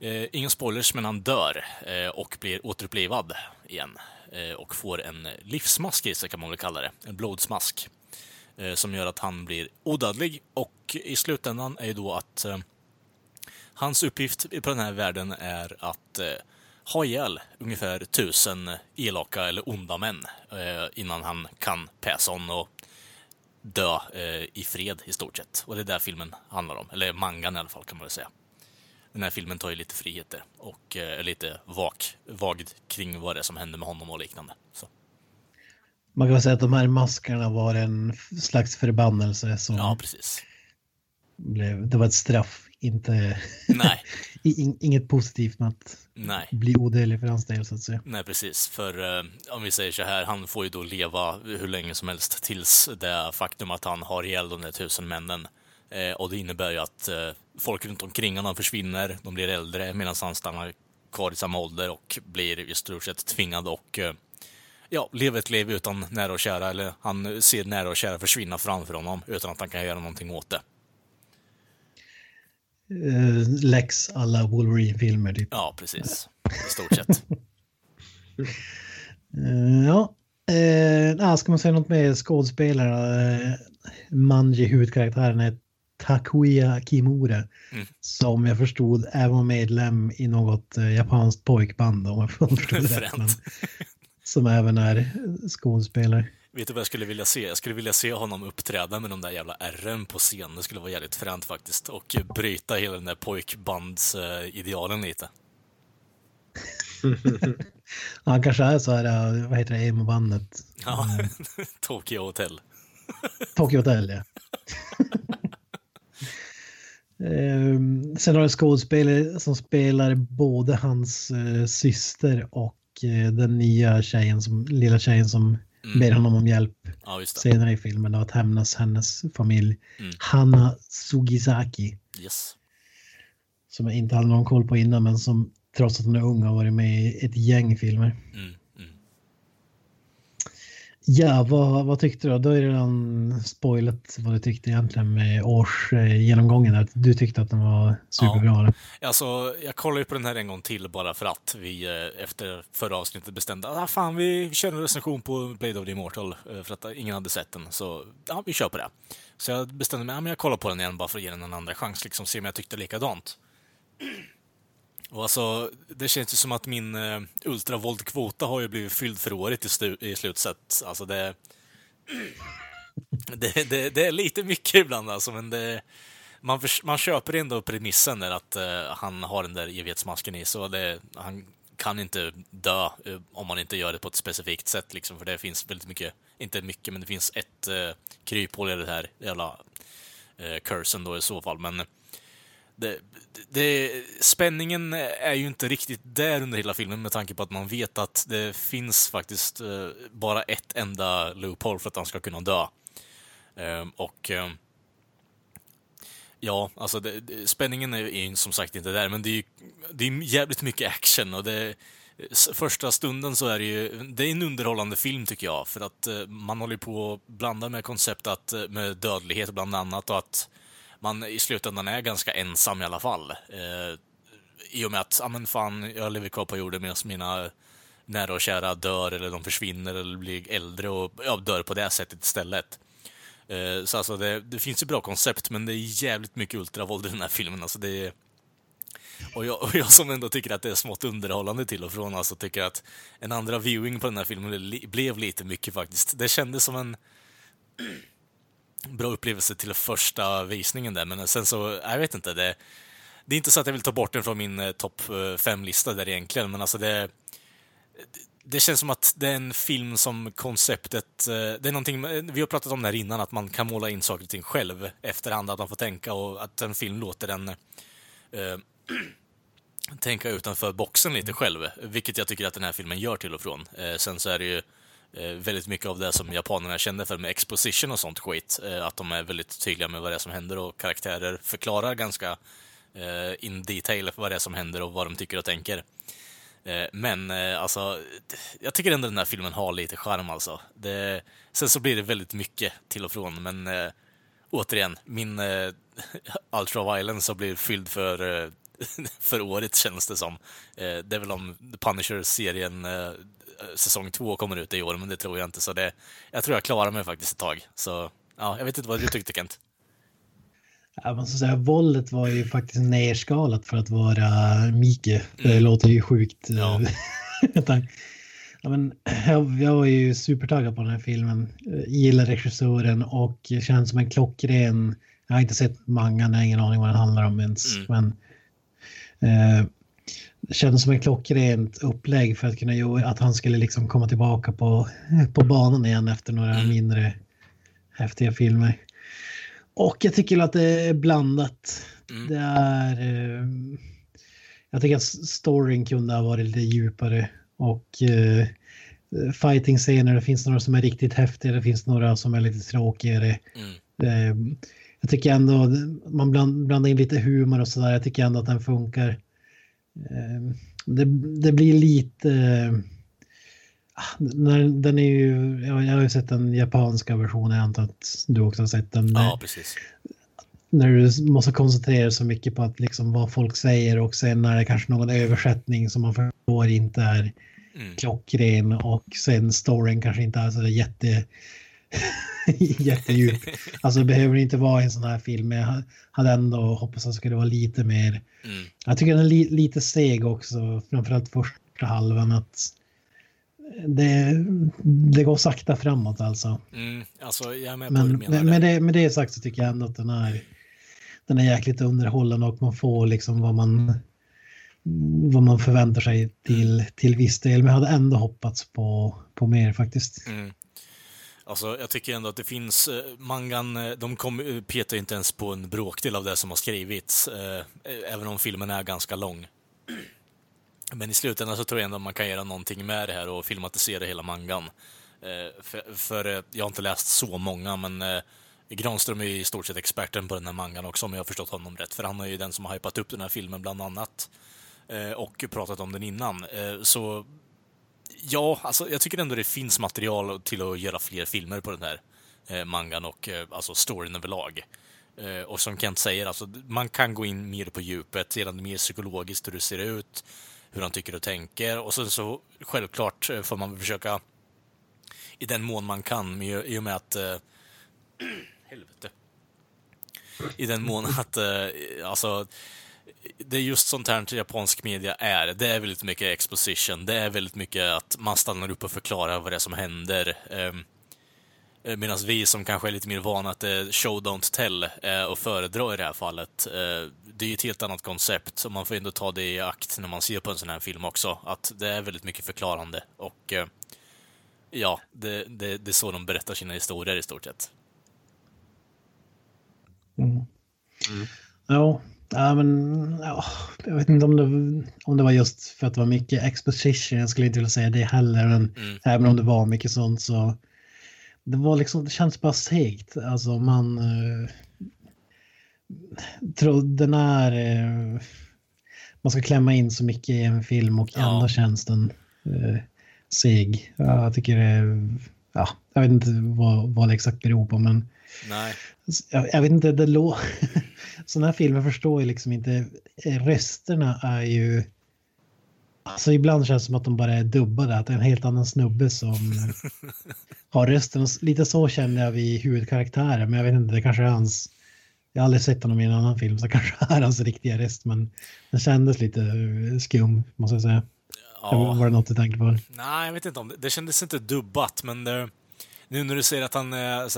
eh, ingen spoilers, men han dör eh, och blir återupplivad igen. Eh, och får en livsmask i sig kan man väl kalla det, en blodsmask eh, som gör att han blir odödlig och i slutändan är ju då att eh, hans uppgift på den här världen är att eh, ha ihjäl ungefär tusen elaka eller onda män eh, innan han kan pass on och dö eh, i fred i stort sett. Och det är där filmen handlar om, eller mangan i alla fall kan man väl säga. Den här filmen tar ju lite friheter och är lite vak, vagd kring vad det är som händer med honom och liknande. Så, Man kan väl säga att de här maskerna var en slags förbannelse som ja, precis. blev, det var ett straff, inte Nej, (laughs) in, inget positivt med att nej. bli odödlig för hans del så att säga. Nej, precis. För eh, om vi säger så här, han får ju då leva hur länge som helst tills det faktum att han har ihjäl de där tusen männen. Eh, och det innebär ju att eh, folk runt omkring honom försvinner, de blir äldre medan han stannar kvar i samma ålder och blir i stort sett tvingad och eh, ja, lever ett liv utan nära och kära, eller han ser nära och kära försvinna framför honom utan att han kan göra någonting åt det. Uh, Lex alla Wolverine-filmer typ. Ja, precis. I stort sett. (laughs) Eh, ja, uh, nah, ska man säga något med skådespelare? Uh, Manji, huvudkaraktären, är Takuya Kimura. Mm. Som jag förstod även var medlem i något uh, japanskt pojkband om jag förstod det rätt. Som även är skådespelare. Vet du vad jag skulle vilja se? Jag skulle vilja se honom uppträda med de där jävla ärren på scen. Det skulle vara jävligt fränt faktiskt. Och bryta hela den där pojkbandsidealen lite. (laughs) Han kanske är så här, uh, vad heter det, emo-bandet? Ja, (laughs) Tokyo Hotel. (laughs) Tokyo Hotel, ja. Ehm, sen har du skådespelare som spelar både hans eh, syster och eh, den nya tjejen, som, lilla tjejen som Mm. ber honom om hjälp Ja, senare i filmen. Då, att hämnas hennes familj. Mm. Hanna Sugisaki. Yes. Som jag inte hade någon koll på innan men som trots att hon är ung har varit med i ett gäng filmer. Mm. Ja, vad, vad tyckte du? då? Är det redan spoilat vad du tyckte egentligen med årsgenomgången. Att du tyckte att den var superbra. Alltså, jag kollade ju på den här en gång till bara för att vi eh, efter förra avsnittet bestämde att ah, fan, vi kör en recension på Blade of the Immortal eh, för att ingen hade sett den. Så ja, vi kör på det. Så jag bestämde mig, ja, men jag kollar på den igen bara för att ge den en andra chans, liksom se om jag tyckte likadant. Och alltså, det känns ju som att min eh, ultravåldkvota har ju blivit fylld för året i, stu- i slutset. Alltså det, det, det... Det är lite mycket ibland alltså, men det... Man, för, man köper ändå premissen där att eh, han har den där evighetsmasken i så det, han kan inte dö eh, om man inte gör det på ett specifikt sätt liksom, för det finns väldigt mycket, inte mycket, men det finns ett eh, kryphål i det här jävla eh, cursen då i så fall, men det, det, spänningen är ju inte riktigt där under hela filmen med tanke på att man vet att det finns faktiskt eh, bara ett enda loophole för att han ska kunna dö. Ehm, och ehm, ja, alltså det, det, spänningen är ju som sagt inte där, men det är ju det är jävligt mycket action och det Första stunden så är det ju, det är en underhållande film tycker jag, för att eh, man håller på att blanda med koncept att, eh, med dödlighet bland annat och att man i slutändan är ganska ensam i alla fall. Eh, I och med att, ja men fan, jag lever kvar på jorden medan mina nära och kära dör eller de försvinner eller blir äldre och ja, dör på det sättet istället. Eh, så alltså det, det finns ju bra koncept, men det är jävligt mycket ultravåld i den här filmen. Alltså det är... och, jag, och jag som ändå tycker att det är smått underhållande till och från, alltså tycker att en andra viewing på den här filmen li- blev lite mycket faktiskt. Det kändes som en bra upplevelse till första visningen där, men sen så, jag vet inte, det, det är inte så att jag vill ta bort den från min eh, topp eh, 5-lista där egentligen, men alltså det, det känns som att det är en film som konceptet... Eh, det är någonting, eh, vi har pratat om det här innan, att man kan måla in saker och ting själv efterhand, att man får tänka och att en film låter en eh, (clears throat) tänka utanför boxen lite själv, vilket jag tycker att den här filmen gör till och från. Eh, sen så är det ju eh, Eh, väldigt mycket av det som japanerna kände för med exposition och sånt skit, eh, att de är väldigt tydliga med vad det är som händer och karaktärer förklarar ganska eh, in detail vad det är som händer och vad de tycker och tänker. Men alltså, jag tycker ändå den här filmen har lite charm alltså. Det, sen så blir det väldigt mycket till och från, men återigen, min eh, (laughs) Ultra Violence har blivit fylld för, (laughs) för året känns det som. Det är väl om The Punisher-serien säsong två kommer ut i år, men det tror jag inte. Så det, jag tror jag klarar mig faktiskt ett tag. Så ja, jag vet inte vad du tyckte Kent. Ja, man ska säga, våldet var ju faktiskt nerskalat för att vara Mike. Det låter ju sjukt. eh, (laughs) Ja. utan- ja, men, jag, jag var ju supertaggad på den här filmen. Eh, Gillar regissören och känns som en klockren... Jag har inte sett mangan, jag har ingen aning vad den handlar om ens. Mm. Men, eh, det kändes som en klockrent upplägg för att kunna göra att han skulle liksom komma tillbaka på, på banan igen efter några Mm. mindre häftiga filmer. Och jag tycker att det är blandat. Mm. Det är... Eh, jag tycker att storyn kunde ha varit lite djupare. Och eh, fighting-scener, det finns några som är riktigt häftiga, det finns några som är lite tråkigare. Mm. Eh, jag tycker ändå, man bland, blandar in lite humor och sådär, jag tycker ändå att den funkar. Eh, det, det blir lite... Ah, när, den är ju, jag, har ju sett den japanska versionen, jag antar att du också har sett den. Ja, precis. När du måste koncentrera så mycket på att liksom vad folk säger och sen är det kanske någon översättning som man förstår inte är Mm. klockren och sen storyn kanske inte är så jätte (laughs) jättedjup. Alltså det behöver inte vara en sån här film, men jag hade ändå hoppats att det skulle vara lite mer. Mm. Jag tycker den är li lite seg också, framförallt första halvan. att det, det går sakta framåt alltså. Mm. Alltså, jag är med på hur du Men menar. med, med, det, med det sagt så tycker jag ändå att den är, den är jäkligt underhållande och man får liksom vad man, vad man förväntar sig till, till viss del. Men jag hade ändå hoppats på, på mer faktiskt. Mm. Alltså, jag tycker ändå att det finns... eh, Mangan, eh, de kom, eh, petar inte ens på en bråkdel av det som har skrivits, eh, även om filmen är ganska lång. Men i slutändan så tror jag ändå man kan göra någonting med det här och filmatisera hela mangan. Eh, för för eh, jag har inte läst så många, men eh, Granström är ju i stort sett experten på den här mangan också, om jag har förstått honom rätt. För han är ju den som har hypat upp den här filmen bland annat. Eh, och pratat om den innan. Eh, så Ja, alltså jag tycker ändå det finns material till att göra fler filmer på den här eh, mangan och eh, alltså storyn överlag. Eh, och som Kent säger, alltså, man kan gå in mer på djupet, gällande mer psykologiskt hur det ser ut, hur han tycker och tänker. Och sen så självklart eh, får man försöka i den mån man kan, i i och med att... Eh, (clears throat) helvete. I den mån att, eh, alltså, det är just sånt här japansk media är. Det är väldigt mycket exposition. Det är väldigt mycket att man stannar upp och förklarar vad det är som händer. Um, Medan vi som kanske är lite mer vana att det är show don't tell eh, och föredra i det här fallet. eh, Det är ju ett helt annat koncept och man får ändå ta det i akt när man ser på en sån här film också. Att det är väldigt mycket förklarande och eh, ja, det, det, det är så de berättar sina historier i stort sett. Mm. Ja, ja, men ja, jag vet inte om det, om det var just för att det var mycket exposition. Jag skulle inte vilja säga det heller, men Mm. även om det var mycket sånt så det var liksom, det känns bara segt. Alltså man eh, tror den är eh, man ska klämma in så mycket i en film och Ja. ändå känns den eh, seg. Ja, Jag tycker det ja, jag vet inte vad, vad det exakt beror på, men Nej. jag, jag vet inte, det lå... (laughs) sådana här filmer förstår jag liksom inte. Eh, Rösterna är ju... Alltså ibland känns det som att de bara är dubbade, att det är en helt annan snubbe som (laughs) har rösten. Lite så känner jag vid huvudkaraktären, men jag vet inte, det kanske är hans... Jag har aldrig sett honom i en annan film, så det (laughs) kanske är hans riktiga röst, men den kändes lite eh, skum, måste jag säga. Ja. Var det något du tänkte på? Nej, jag vet inte om det. Det kändes inte dubbat, men det, Nu när du säger att han är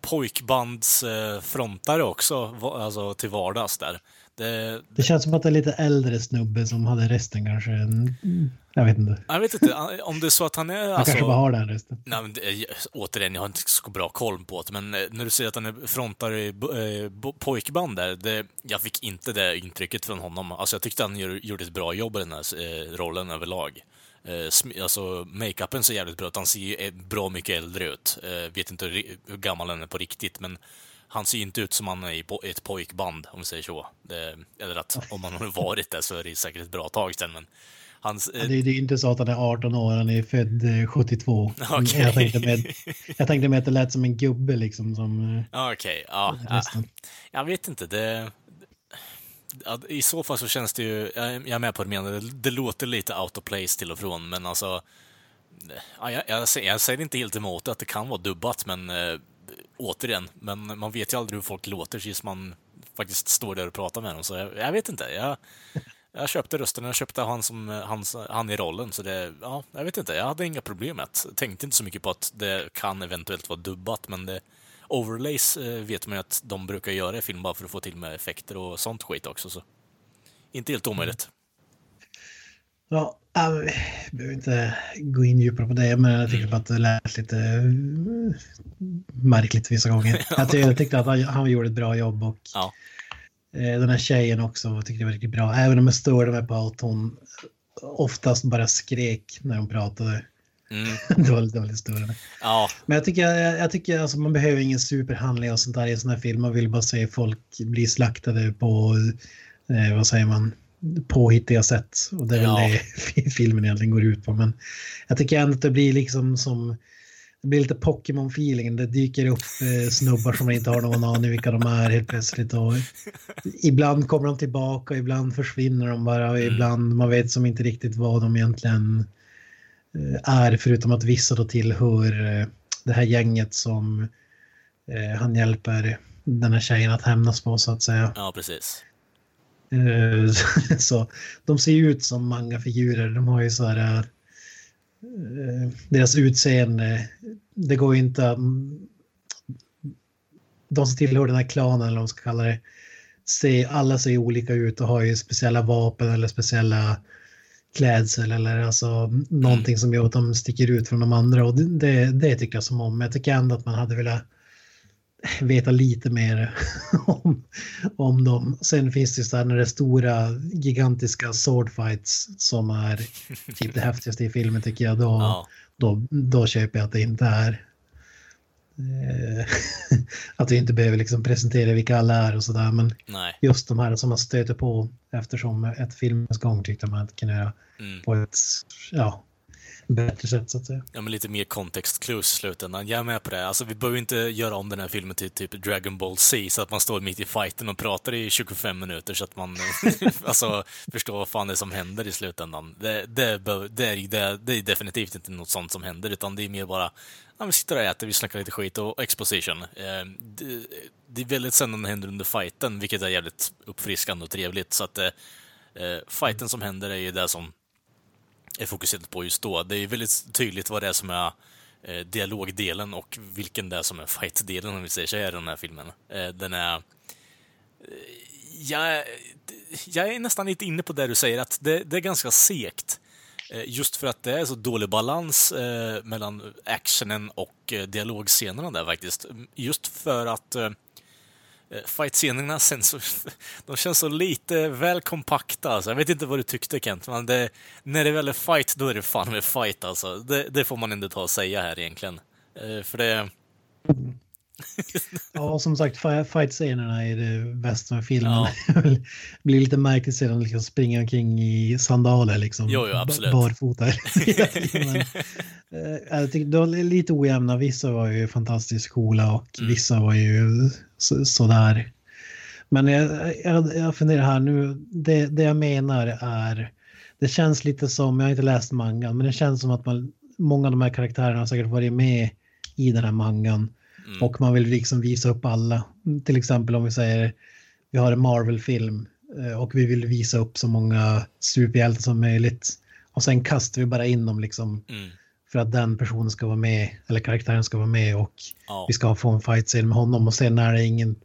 pojkbandsfrontare också, va- alltså till vardags där. Det, Det känns som att det är lite äldre snubbe som hade resten kanske. Jag vet inte. jag vet inte, om det är så att han är... Han Alltså, kanske bara har den resten. Nej, men återigen, jag har inte så bra koll på det, men eh, när du säger att han är frontare i eh, pojkband där, det, jag fick inte det intrycket från honom. Alltså jag tyckte han gjorde ett bra jobb i den här eh, rollen överlag. Eh, alltså, makeupen ser jävligt bra ut, han ser ju eh, bra mycket äldre ut. Eh, vet inte hur, gammal han är på riktigt, men han ser ju inte ut som han är i ett pojkband, om vi säger så. Det, eller att om han har varit det så är det säkert ett bra tag sedan, men hans, eh, Det, det är inte så att han är 18 år, han är född eh, 72. Okej. Jag, tänkte med, jag tänkte med att det lät som en gubbe liksom som eh, Ja, Okej, ja. ja. resten. Jag vet inte, det ja, I så fall så känns det ju, jag är- jag är med på det du menar, det, det låter lite out of place till och från, men alltså... Ja, jag, jag, säger, jag säger inte helt emot att det kan vara dubbat, men äh, återigen, men man vet ju aldrig hur folk låter tills man faktiskt står där och pratar med dem, så jag, jag vet inte. Jag, jag köpte rösten, jag köpte han, som, han, han i rollen, så det, ja, jag vet inte, jag hade inga problem med det. Tänkte inte så mycket på att det kan eventuellt vara dubbat, men det, overlays eh, vet man ju att de brukar göra i film bara för att få till med effekter och sånt skit också, så inte helt omöjligt. Ja, äh, vi behöver inte gå in djupare på det, men jag tycker bara att det lät lite eh, märkligt vissa gånger. (laughs) Jag tyckte, jag tyckte att han, han gjorde ett bra jobb och Ja. eh, den här tjejen också tyckte jag var riktigt bra. Även om jag störde mig på att hon oftast bara skrek när hon pratade. Mm, (laughs) var lite störande. ja, Men jag tycker, jag, jag tycker alltså, man behöver ingen superhandling och sånt där i en sån här film. Man vill bara se folk bli slaktade på, eh, vad säger man, påhittiga sätt. Och det är Ja. väl det (laughs) filmen egentligen går ut på. Men jag tycker ändå att det blir liksom som, det blir lite Pokémon-feeling. Det dyker upp eh, snubbar som man inte har någon aning vilka de är helt plötsligt. Och ibland kommer de tillbaka, ibland försvinner de bara. Och ibland, man vet som inte riktigt vad de egentligen är, förutom att vissa då tillhör eh, det här gänget som eh, han hjälper den här tjejen att hämnas på så att säga. ja, precis. Eh, (laughs) så de ser ju ut som manga-figurer. De har ju så här... eh, deras utseende, det går ju inte... mm, De som tillhör den här klanen, eller vad man ska kalla det, ser, alla ser olika ut och har ju speciella vapen eller speciella klädsel eller alltså någonting som gör att de sticker ut från de andra och det, det, tycker jag som om. Jag tycker ändå att man hade velat veta lite mer (laughs) om, om dem. Sen finns det ju så här när det är stora gigantiska swordfights som är typ det (laughs) häftigaste i filmen tycker jag. Då, Ja, då, då köper jag att det inte är (laughs) att vi inte behöver liksom presentera vilka alla är och sådär. Men nej. just de här som man stöter på eftersom ett filmens gång tyckte man att kunna göra Mm. på ett ja, bättre sätt så att säga. Ja, men lite mer context i slutändan. Jag är med på det. Alltså, vi behöver inte göra om den här filmen till typ Dragon Ball Z, så att man står mitt i fighten och pratar i 25 minuter, så att man (laughs) alltså, förstår vad fan det är som händer i slutändan. Det, det, behöver- det, är, det, det är definitivt inte något sånt som händer, utan det är mer bara Ja, vi sitter och äter, vi snackar lite skit och exposition. Eh, det, det är väldigt sällan det händer under fighten, vilket är jävligt uppfriskande och trevligt. Så att eh, eh fighten som händer är ju det som är fokuserat på just då. Det är väldigt tydligt vad det är som är eh, dialogdelen och vilken det är som är fightdelen, om vi säger så här, i den här filmen. Eh, den är... Eh, jag, jag är nästan lite inne på det du säger, att det, det är ganska segt. Just för att det är så dålig balans mellan actionen och dialogscenerna där faktiskt. Just för att Fight-scenerna sen så, (laughs) de känns så lite väl kompakta. Alltså. Jag vet inte vad du tyckte Kent, men det, när det väl är fight, då är det fan med fight alltså. Det, det får man inte ta och säga här egentligen. Eh, för det... (laughs) Ja, som sagt, fi- fight-scenerna är det bästa med filmen. Ja. (laughs) det blir lite märkligt sedan liksom springa omkring i sandaler liksom. Jo, jo, absolut. Barfota. Men, eh, jag tycker de är lite ojämna. Vissa var ju fantastiskt coola och Mm. vissa var ju så, sådär. Men jag, jag, jag funderar här nu, det, det jag menar är, det känns lite som, jag har inte läst mangan, men det känns som att man, många av de här karaktärerna har säkert varit med i den här mangan. Mm. Och man vill liksom visa upp alla. Till exempel om vi säger vi har en Marvel-film eh, och vi vill visa upp så många superhjältar som möjligt. Och sen kastar vi bara in dem liksom Mm. För att den personen ska vara med, eller karaktären ska vara med och Ja. vi ska få en fight scen med honom och sen är det ingen,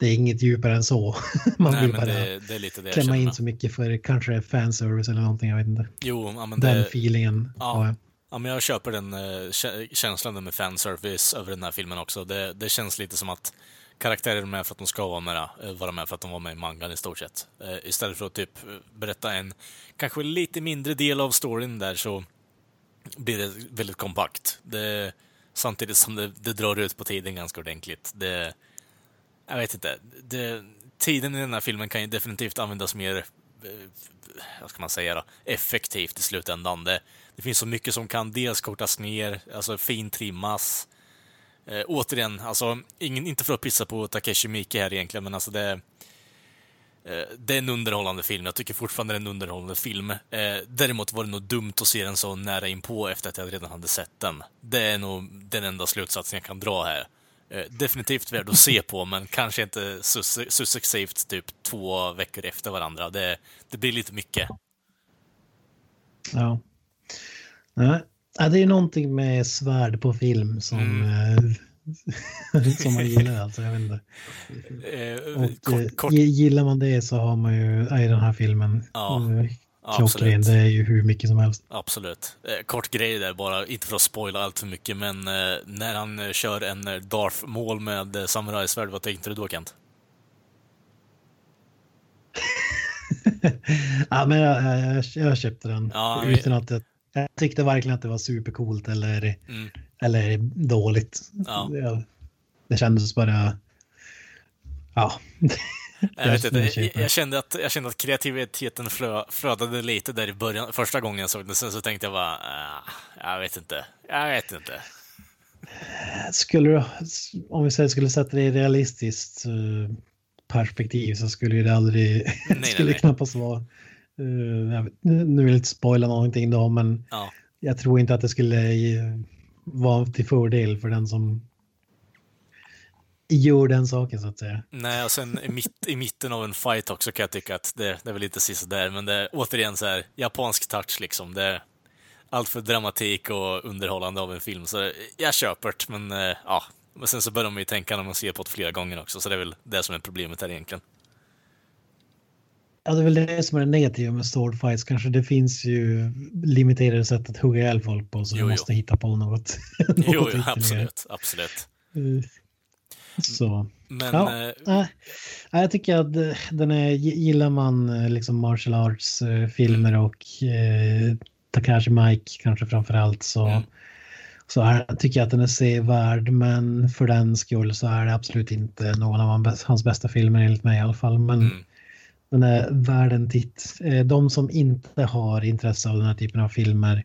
det är inget djupare än så. (laughs) Man Nej, vill bara det, det är lite det klämma in så mycket för kanske fanservice eller någonting, jag vet inte. Jo, men Den det, feelingen ja. jag. ja, men jag köper den eh, kä- känslan med fanservice över den här filmen också. Det, det känns lite som att karaktärer är med för att de ska vara med, eh, vara med för att de var med i mangan i stort sett. Eh, istället för att typ berätta en kanske lite mindre del av storyn där så blir det väldigt kompakt. Det, samtidigt som det, det drar ut på tiden ganska ordentligt. Det, jag vet inte. Det, tiden i den här filmen kan ju definitivt användas mer, eh, vad ska man säga då, effektivt i slutändan. Det, det finns så mycket som kan dels kortas ner, alltså fintrimmas. Eh, återigen, alltså, ingen, inte för att pissa på Takeshi Miike här egentligen, men alltså det... Eh, det är en underhållande film. Jag tycker fortfarande det är en underhållande film. Eh, däremot var det nog dumt att se den så nära inpå efter att jag redan hade sett den. Det är nog den enda slutsatsen jag kan dra här. Eh, definitivt värd att se på, men kanske inte successivt typ två veckor efter varandra. Det, det blir lite mycket. Ja. Nej. Det är någonting med svärd på film som, Mm. Eh, som man gillar. Alltså, jag vet inte. Eh, Och, eh, kort, kort, gi- Gillar man det så har man ju i den här filmen Ja, eh, klockren. Det är ju hur mycket som helst. Absolut. Eh, kort grej där bara, inte för att spoila allt för mycket, men eh, när han eh, kör en eh, Darth-mål med eh, samurajsvärd, vad tänkte du då Kent? (laughs) ja, men jag, jag, jag köpte den Ja, utan att jag, jag tyckte verkligen att det var supercoolt eller, Mm. eller dåligt. Ja. Det, det kändes bara... Ja. Jag, vet inte, jag, kände att, jag kände att kreativiteten flö, flödade lite där i början, första gången jag såg den. Sen så tänkte jag bara, ah, jag vet inte, jag vet inte. Skulle du, om vi säger skulle sätta det i realistiskt eh, perspektiv så skulle det aldrig, nej, skulle nej. knappast vara, vet, nu vill jag inte spoila någonting då, men Ja, jag tror inte att det skulle eh, vara till fördel för den som gör den saken så att säga. nej, och sen i, mitt, i mitten av en fight också kan jag tycka att det, det är väl lite sist där, men det är återigen så här japansk touch liksom. Det är allt för dramatik och underhållande av en film, så jag köper det, men eh, ja. Men sen så börjar man ju tänka när man ser på det flera gånger också, så det är väl det som är problemet här egentligen. Ja, det är väl det som är det negativa med swordfights. Kanske det finns ju limiterade sätt att hugga ihjäl folk på så Jo, du jo. måste hitta på något. (laughs) Jo, något jo ytterligare. absolut, absolut. Eh, Så. Men Ja. nej, jag tycker att den är, gillar man liksom martial arts filmer och eh, Takashi Mike kanske framför allt så, Mm. så är, tycker jag att den är sevärd men för den skull så är det absolut inte någon av hans bästa filmer enligt mig i alla fall. Men Mm. Den är värd en titt. Eh, De som inte har intresse av den här typen av filmer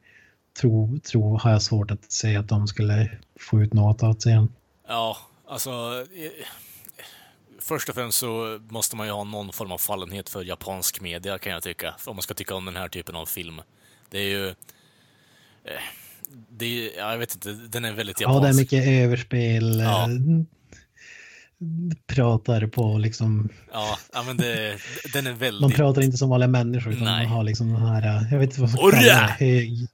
tror, tror, har jag svårt att se att de skulle få ut något av serien. Ja, alltså... eh, Först och främst så måste man ju ha någon form av fallenhet för japansk media kan jag tycka. Om man ska tycka om den här typen av film. Det är ju... eh, Det är, ja, jag vet inte, den är väldigt Ja, japansk. det är mycket överspel. Ja. Eh, Pratar på liksom, Ja, men det, den är väldigt... man pratar inte som vanliga människor utan Nej. man har liksom den här, eh, jag vet inte vad man Orra! ska kalla det, hög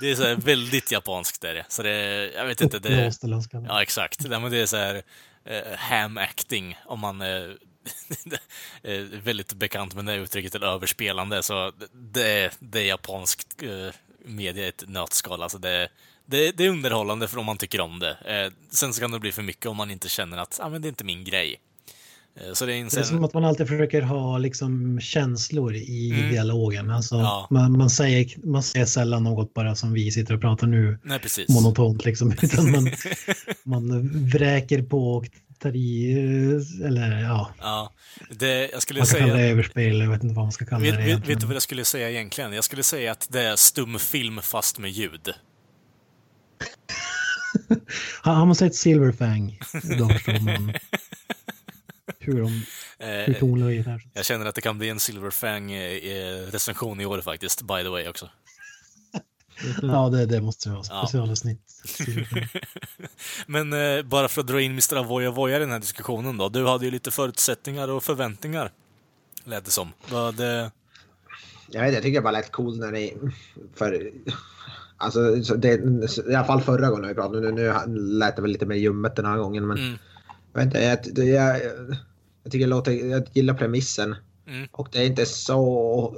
Det är så här väldigt japanskt är det. Så det jag vet inte, det... Ja, exakt. Men det är så här eh, ham acting, om man eh, (laughs) är väldigt bekant med det uttrycket, eller överspelande. Så det är, det är japanskt eh, media i ett nötskal. Alltså det, det, det är underhållande för om man tycker om det. Eh, sen så kan det bli för mycket om man inte känner att ah, men det är inte min grej. Eh, så det är Det är som att man alltid försöker ha liksom känslor i Mm. dialogen. Alltså, Ja. man, man, säger, man säger sällan något bara som vi sitter och pratar nu Nej, precis. monotont liksom, (laughs) utan man, (laughs) man vräker på och tar i, eh, eller ja, Ja, det, jag skulle man kan kalla det säga... överspel, jag vet inte vad man ska kalla Vet, det egentligen. vet du vad jag skulle säga egentligen? Jag skulle säga att det är stumfilm fast med ljud. (laughs) Har, har man sett Silverfang, då förstår man (laughs) hur, de, hur Eh, tonläget är. Jag känner att det kan bli en Silverfang-recension i år faktiskt, by the way också. (laughs) Ja, det, det måste vara specialavsnitt. Men eh, bara för att dra in Mr. Avoya Voya i den här diskussionen då. Du hade ju lite förutsättningar och förväntningar, lät det som. Vad, eh, Jag vet inte, jag tycker det bara lät cool när ni... För Alltså, så det, I alla fall förra gången vi pratade. Nu, nu lät det väl lite mer ljummet den här gången. Men Mm. jag, vet inte, jag, jag, jag, tycker det låter, jag gillar premissen. Mm. Och det är inte så,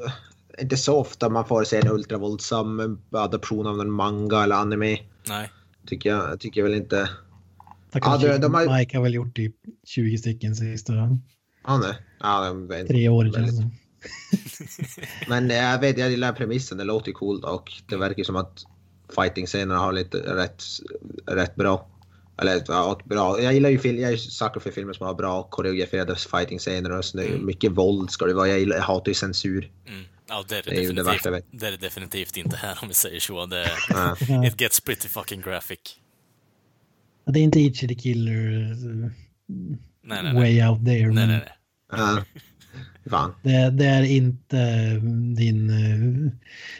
inte så ofta man får se en ultravåldsam adoption av en manga eller anime. Nej. Tycker jag, tycker jag väl inte. Takashi Ja, de- de har- Mike har väl gjort typ 20 stycken sista Ja, nej. Ja, inte. tre. Väldigt- känns det. (laughs) Men jag vet, jag gillar premissen. Det låter ju coolt och det verkar som att fighting-scenerna har lite rätt, rätt bra. Eller ja, bra. Jag gillar ju film, jag är sucker för filmer som har bra koreograferade fighting-scener och snö, Mm. mycket våld ska det vara. Jag, gillar, jag hatar ju censur. Mm. Ja, det är det, Det är ju det värsta definitivt, vet. det är det definitivt inte här om vi säger så. Det, Ja. It gets pretty fucking graphic. Det är inte Ichi the Killer eh, Nej, nej, nej. way out there. Nej, men nej, nej. Fan. Det, det är inte eh, din uh,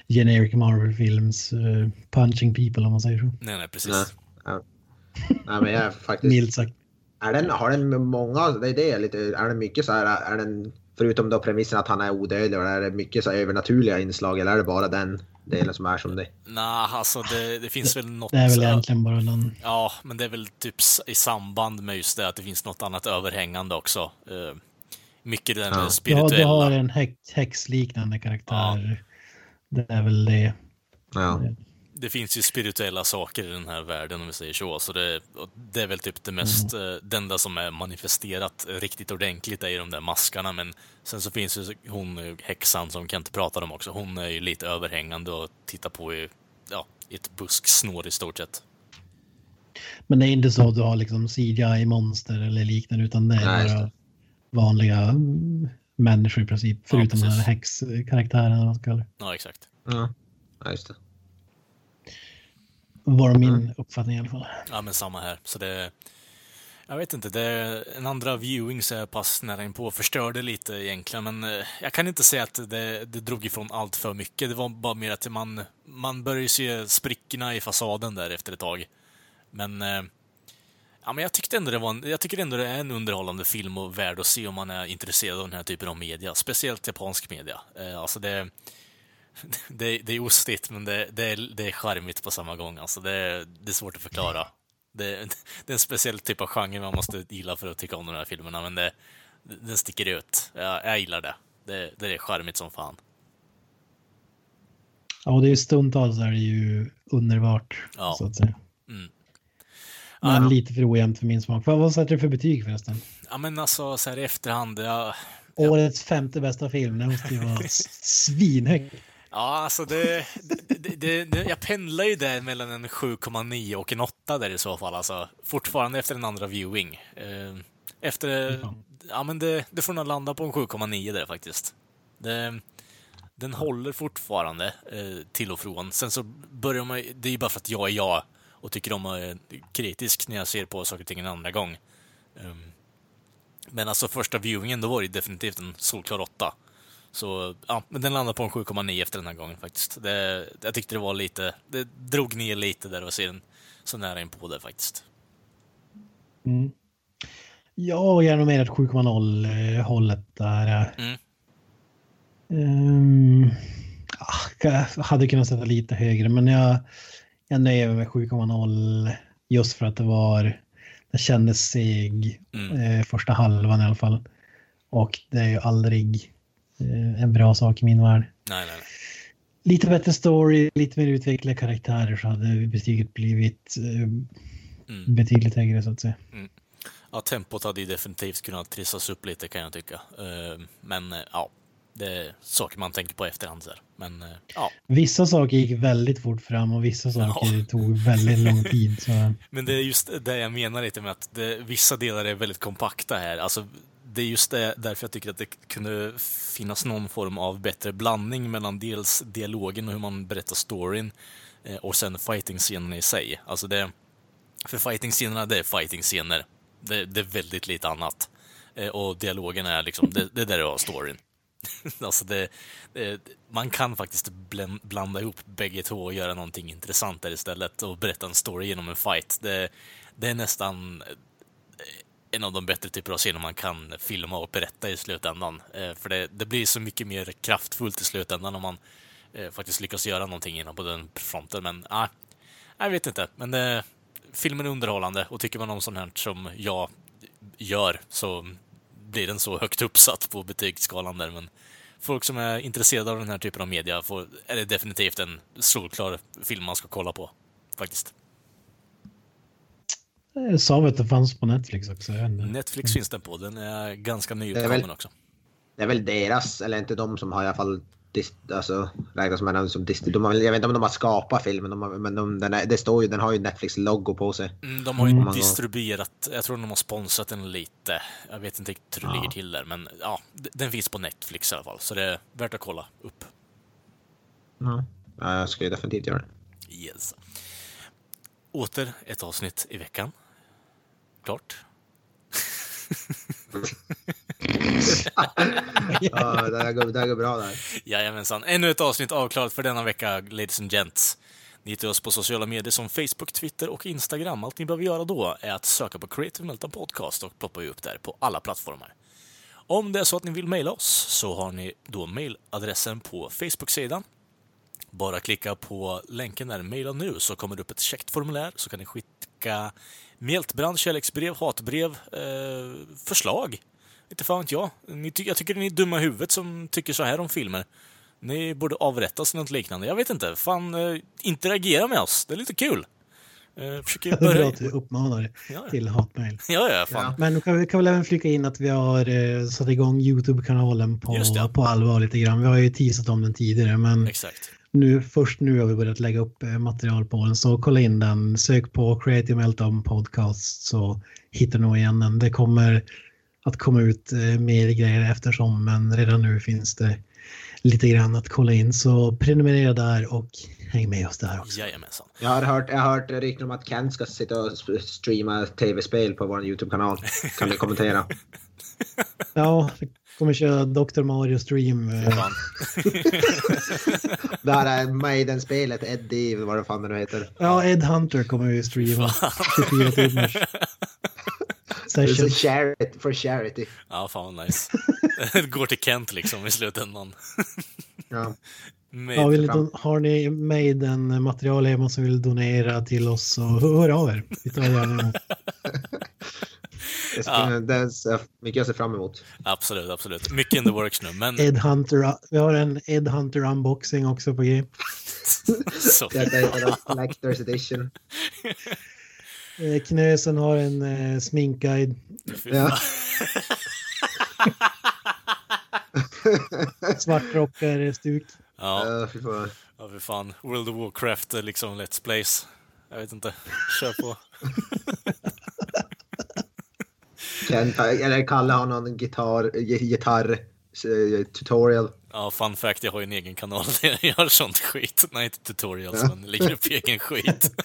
generic Marvel-films eh, punching people om man säger så. Nej, nej, precis. Nej. Nej, men jag är faktiskt... Milt sagt. Är den, har den många, det är det lite, är den mycket så här, är den, förutom då premissen att han är odödlig, är det mycket så här övernaturliga inslag eller är det bara den delen som är som det? Nej, alltså det, det finns väl något... Det är väl egentligen bara den. Ja, men det är väl typ i samband med just det att det finns något annat överhängande också. Mycket den Ja. Ja, spirituella. du har en häx, häxliknande karaktär. Det är väl det. Ja. Det finns ju spirituella saker i den här världen om vi säger så. så det, det är väl typ det mest, Mm. eh, det enda som är manifesterat riktigt ordentligt är ju de där maskarna. Men sen så finns ju hon eh, häxan som Kent pratade om också. Hon är ju lite överhängande och tittar på i, ja, i ett busksnår i stort sett. Men det är inte så att du har liksom CGI-monster eller liknande utan det är Nej, bara det. Vanliga mm, människor i princip. Förutom den här häxkaraktären. Ja, exakt. Ja, ja just det. Var min uppfattning i alla fall. Ja, men samma här. Så det... Jag vet inte, det är en andra viewing så är jag pass nära inpå. Förstörde lite egentligen, men eh, jag kan inte säga att det, det drog ifrån allt för mycket. Det var bara mer att man, man började se sprickorna i fasaden där efter ett tag. Men, eh, ja, men jag tyckte ändå det var en, jag tycker ändå det är en underhållande film och värd att se om man är intresserad av den här typen av media. Speciellt japansk media. Eh, Alltså det, (laughs) det, det är ostigt, men det, det, är, det är charmigt på samma gång. Alltså det, det är svårt att förklara. Det, (laughs) det är en speciell typ av genre man måste gilla för att tycka om de här filmerna, men det, den sticker ut. Jag, jag gillar det. det. Det är charmigt som fan. Ja, och det är stundtals är det ju underbart. Ja. Så att säga. Mm. Men Ja. lite för ojämnt för min smak. Vad, vad sätter du för betyg förresten? Ja, men alltså så här i efterhand, jag, Årets femte bästa film. Det måste ju vara (laughs) s- svinhögt. Ja, alltså det, det, det, det, jag pendlar ju där mellan en 7,9 och en 8 där i så fall. Alltså, fortfarande efter en andra viewing. Eh, Efter, Ja. ja men det, det får nog landa på en 7,9 där faktiskt. Den håller fortfarande eh, till och från. Sen så börjar man, det är ju bara för att jag är jag och tycker om att vara kritisk när jag ser på saker och ting en andra gång. Ehm, men alltså första viewingen, då var det definitivt en solklar 8. Så ja, men den landade på en 7,9 efter den här gången faktiskt. Det, jag tyckte det var lite, det drog ner lite där och se den så nära in på det faktiskt. Mm. Ja, jag är nog mer ett 7,0 eh, hållet där. eh. Mm. Ah, jag hade kunnat sätta lite högre, men jag, jag nöjer mig med 7,0 just för att det var, det kändes seg Mm. eh, första halvan i alla fall. Och det är ju aldrig eh, en bra sak i min värld. Nej, nej, nej. Lite bättre story, lite mer utvecklade karaktärer så hade betyget blivit eh, Mm. betydligt högre så att säga. Ja, tempot hade ju definitivt kunnat trissas upp lite kan jag tycka. Eh, Men eh, ja, det är saker man tänker på efterhand. Så. Men eh, ja, Vissa saker gick väldigt fort fram och vissa saker (laughs) tog väldigt lång tid. Så. Men det är just det jag menar lite med att det, vissa delar är väldigt kompakta här. Alltså, det är just det, därför jag tycker att det kunde finnas någon form av bättre blandning mellan dels dialogen och hur man berättar storyn eh, och sen fighting-scenerna i sig. Alltså det, för fighting-scenerna, det är fighting-scener. Det, det är väldigt lite annat. Eh, och dialogen är liksom, det, det är där du har storyn. (laughs) alltså det, det, man kan faktiskt blanda ihop bägge två och göra någonting intressant där istället och berätta en story genom en fight. Det, det är nästan eh, en av de bättre typer av scener man kan filma och berätta i slutändan. Eh, För det, det blir så mycket mer kraftfullt i slutändan om man eh, faktiskt lyckas göra någonting inom på den fronten. Men nej, jag vet inte. Men eh, filmen är underhållande och tycker man om sånt här som jag gör så blir den så högt uppsatt på betygsskalan där. Men folk som är intresserade av den här typen av media får, är det definitivt en solklar film man ska kolla på. Faktiskt. Jag sa att det fanns på Netflix också. Netflix finns den på. Den är ganska nyutkommen väl- också. Det är väl deras, eller inte de som har i alla fall alltså, räknas en som Disney. De har, jag vet inte om de har skapat filmen, de har, men de, den, är, det står ju, den har ju Netflix-logo på sig. Mm, de har ju Mm. Man- distribuerat, jag tror de har sponsrat den lite. Jag vet inte riktigt hur det Ja. ligger till där, men ja, den finns på Netflix i alla fall, så det är värt att kolla upp. Ja, jag ska ju definitivt göra det. Yes. Åter ett avsnitt i veckan. Klart. (laughs) (laughs) (laughs) Ja, det här går, det här går bra där. Jajamensan. Ännu ett avsnitt avklarat för denna vecka, ladies and gents. Ni hittar oss på sociala medier som Facebook, Twitter och Instagram. Allt ni behöver göra då är att söka på Creative Meltdown Podcast och ploppar ju upp där på alla plattformar. Om det är så att ni vill mejla oss så har ni då mejladressen på Facebook-sidan. Bara klicka på länken där, mejla nu, så kommer det upp ett käckt formulär så kan ni skicka mjältbrand, kärleksbrev, hatbrev, eh, förslag. Inte fan vet jag. Ni ty- jag tycker ni är dumma i huvudet som tycker så här om filmer. Ni borde avrättas eller något liknande. Jag vet inte. Fan, eh, interagera med oss. Det är lite kul. Eh, försöker (laughs) Det är bra börja... att du uppmanar Ja, ja. till hatmejl. Ja, ja, fan. Men du kan, vi kan väl även flika in att vi har eh, satt igång YouTube-kanalen på, det. på allvar lite grann. Vi har ju teasat om den tidigare, men Exakt. nu, först nu har vi börjat lägga upp eh, material på den. Så kolla in den, sök på Creative Meltdown Podcast så hittar du nog igen den. Det kommer att komma ut eh, mer grejer eftersom, men redan nu finns det lite grann att kolla in. Så prenumerera där och häng med oss där också. Jajamensan. Jag har hört, jag har hört rykten om att Ken ska sitta och streama tv-spel på vår YouTube-kanal. Kan du kommentera? (laughs) Ja, vi kommer köra Dr. Mario Stream. eh. (laughs) Det här är Maiden-spelet, Eddie, vad det fan det nu heter. Ja, Ed Hunter kommer ju streama 24 timmars (laughs) session. charity, for charity. Ja, fan vad nice. (laughs) Det går till Kent liksom i slutändan. Ja. (laughs) Ja, vill ni har ni Maiden material hemma som vill donera till oss så hör av er. Vi tar gärna emot. Det, ska, det är så mycket jag ser fram emot. Absolut, absolut. Mycket in the works nu, men Ed Hunter, vi har en Ed Hunter unboxing också på G. (laughs) så. Det är en Collector's edition. Eh, Knösen har en eh, sminkguide. Ja. Svartrockar-stuk. Ja, Uh, fy fan. ja, (laughs) för fan. World of Warcraft, eh, liksom Let's Plays. Jag vet inte. Kör på. (laughs) Ken, eller Kalle har någon gitarr, gi- gitarr eh, tutorial. Ja, fun fact, jag har ju en egen kanal där jag gör sånt skit. Nej, inte tutorials, men lägger upp egen skit. (laughs)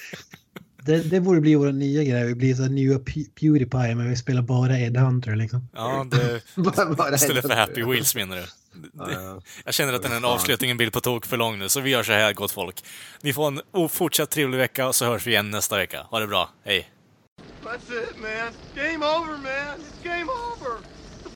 Det, det borde bli vår nya grej. Vi blir så nya Pew- Pewdiepie men vi spelar bara Ed Hunter liksom. Ja, det... (laughs) Bara- Istället för Happy Wheels menar du? Det-. Jag känner att den här avslutningen blir på tok för lång nu, så vi gör så här gott folk. Ni får en fortsatt trevlig vecka och så hörs vi igen nästa vecka. Ha det bra, hej! That's it, man. Game over, man. It's game over.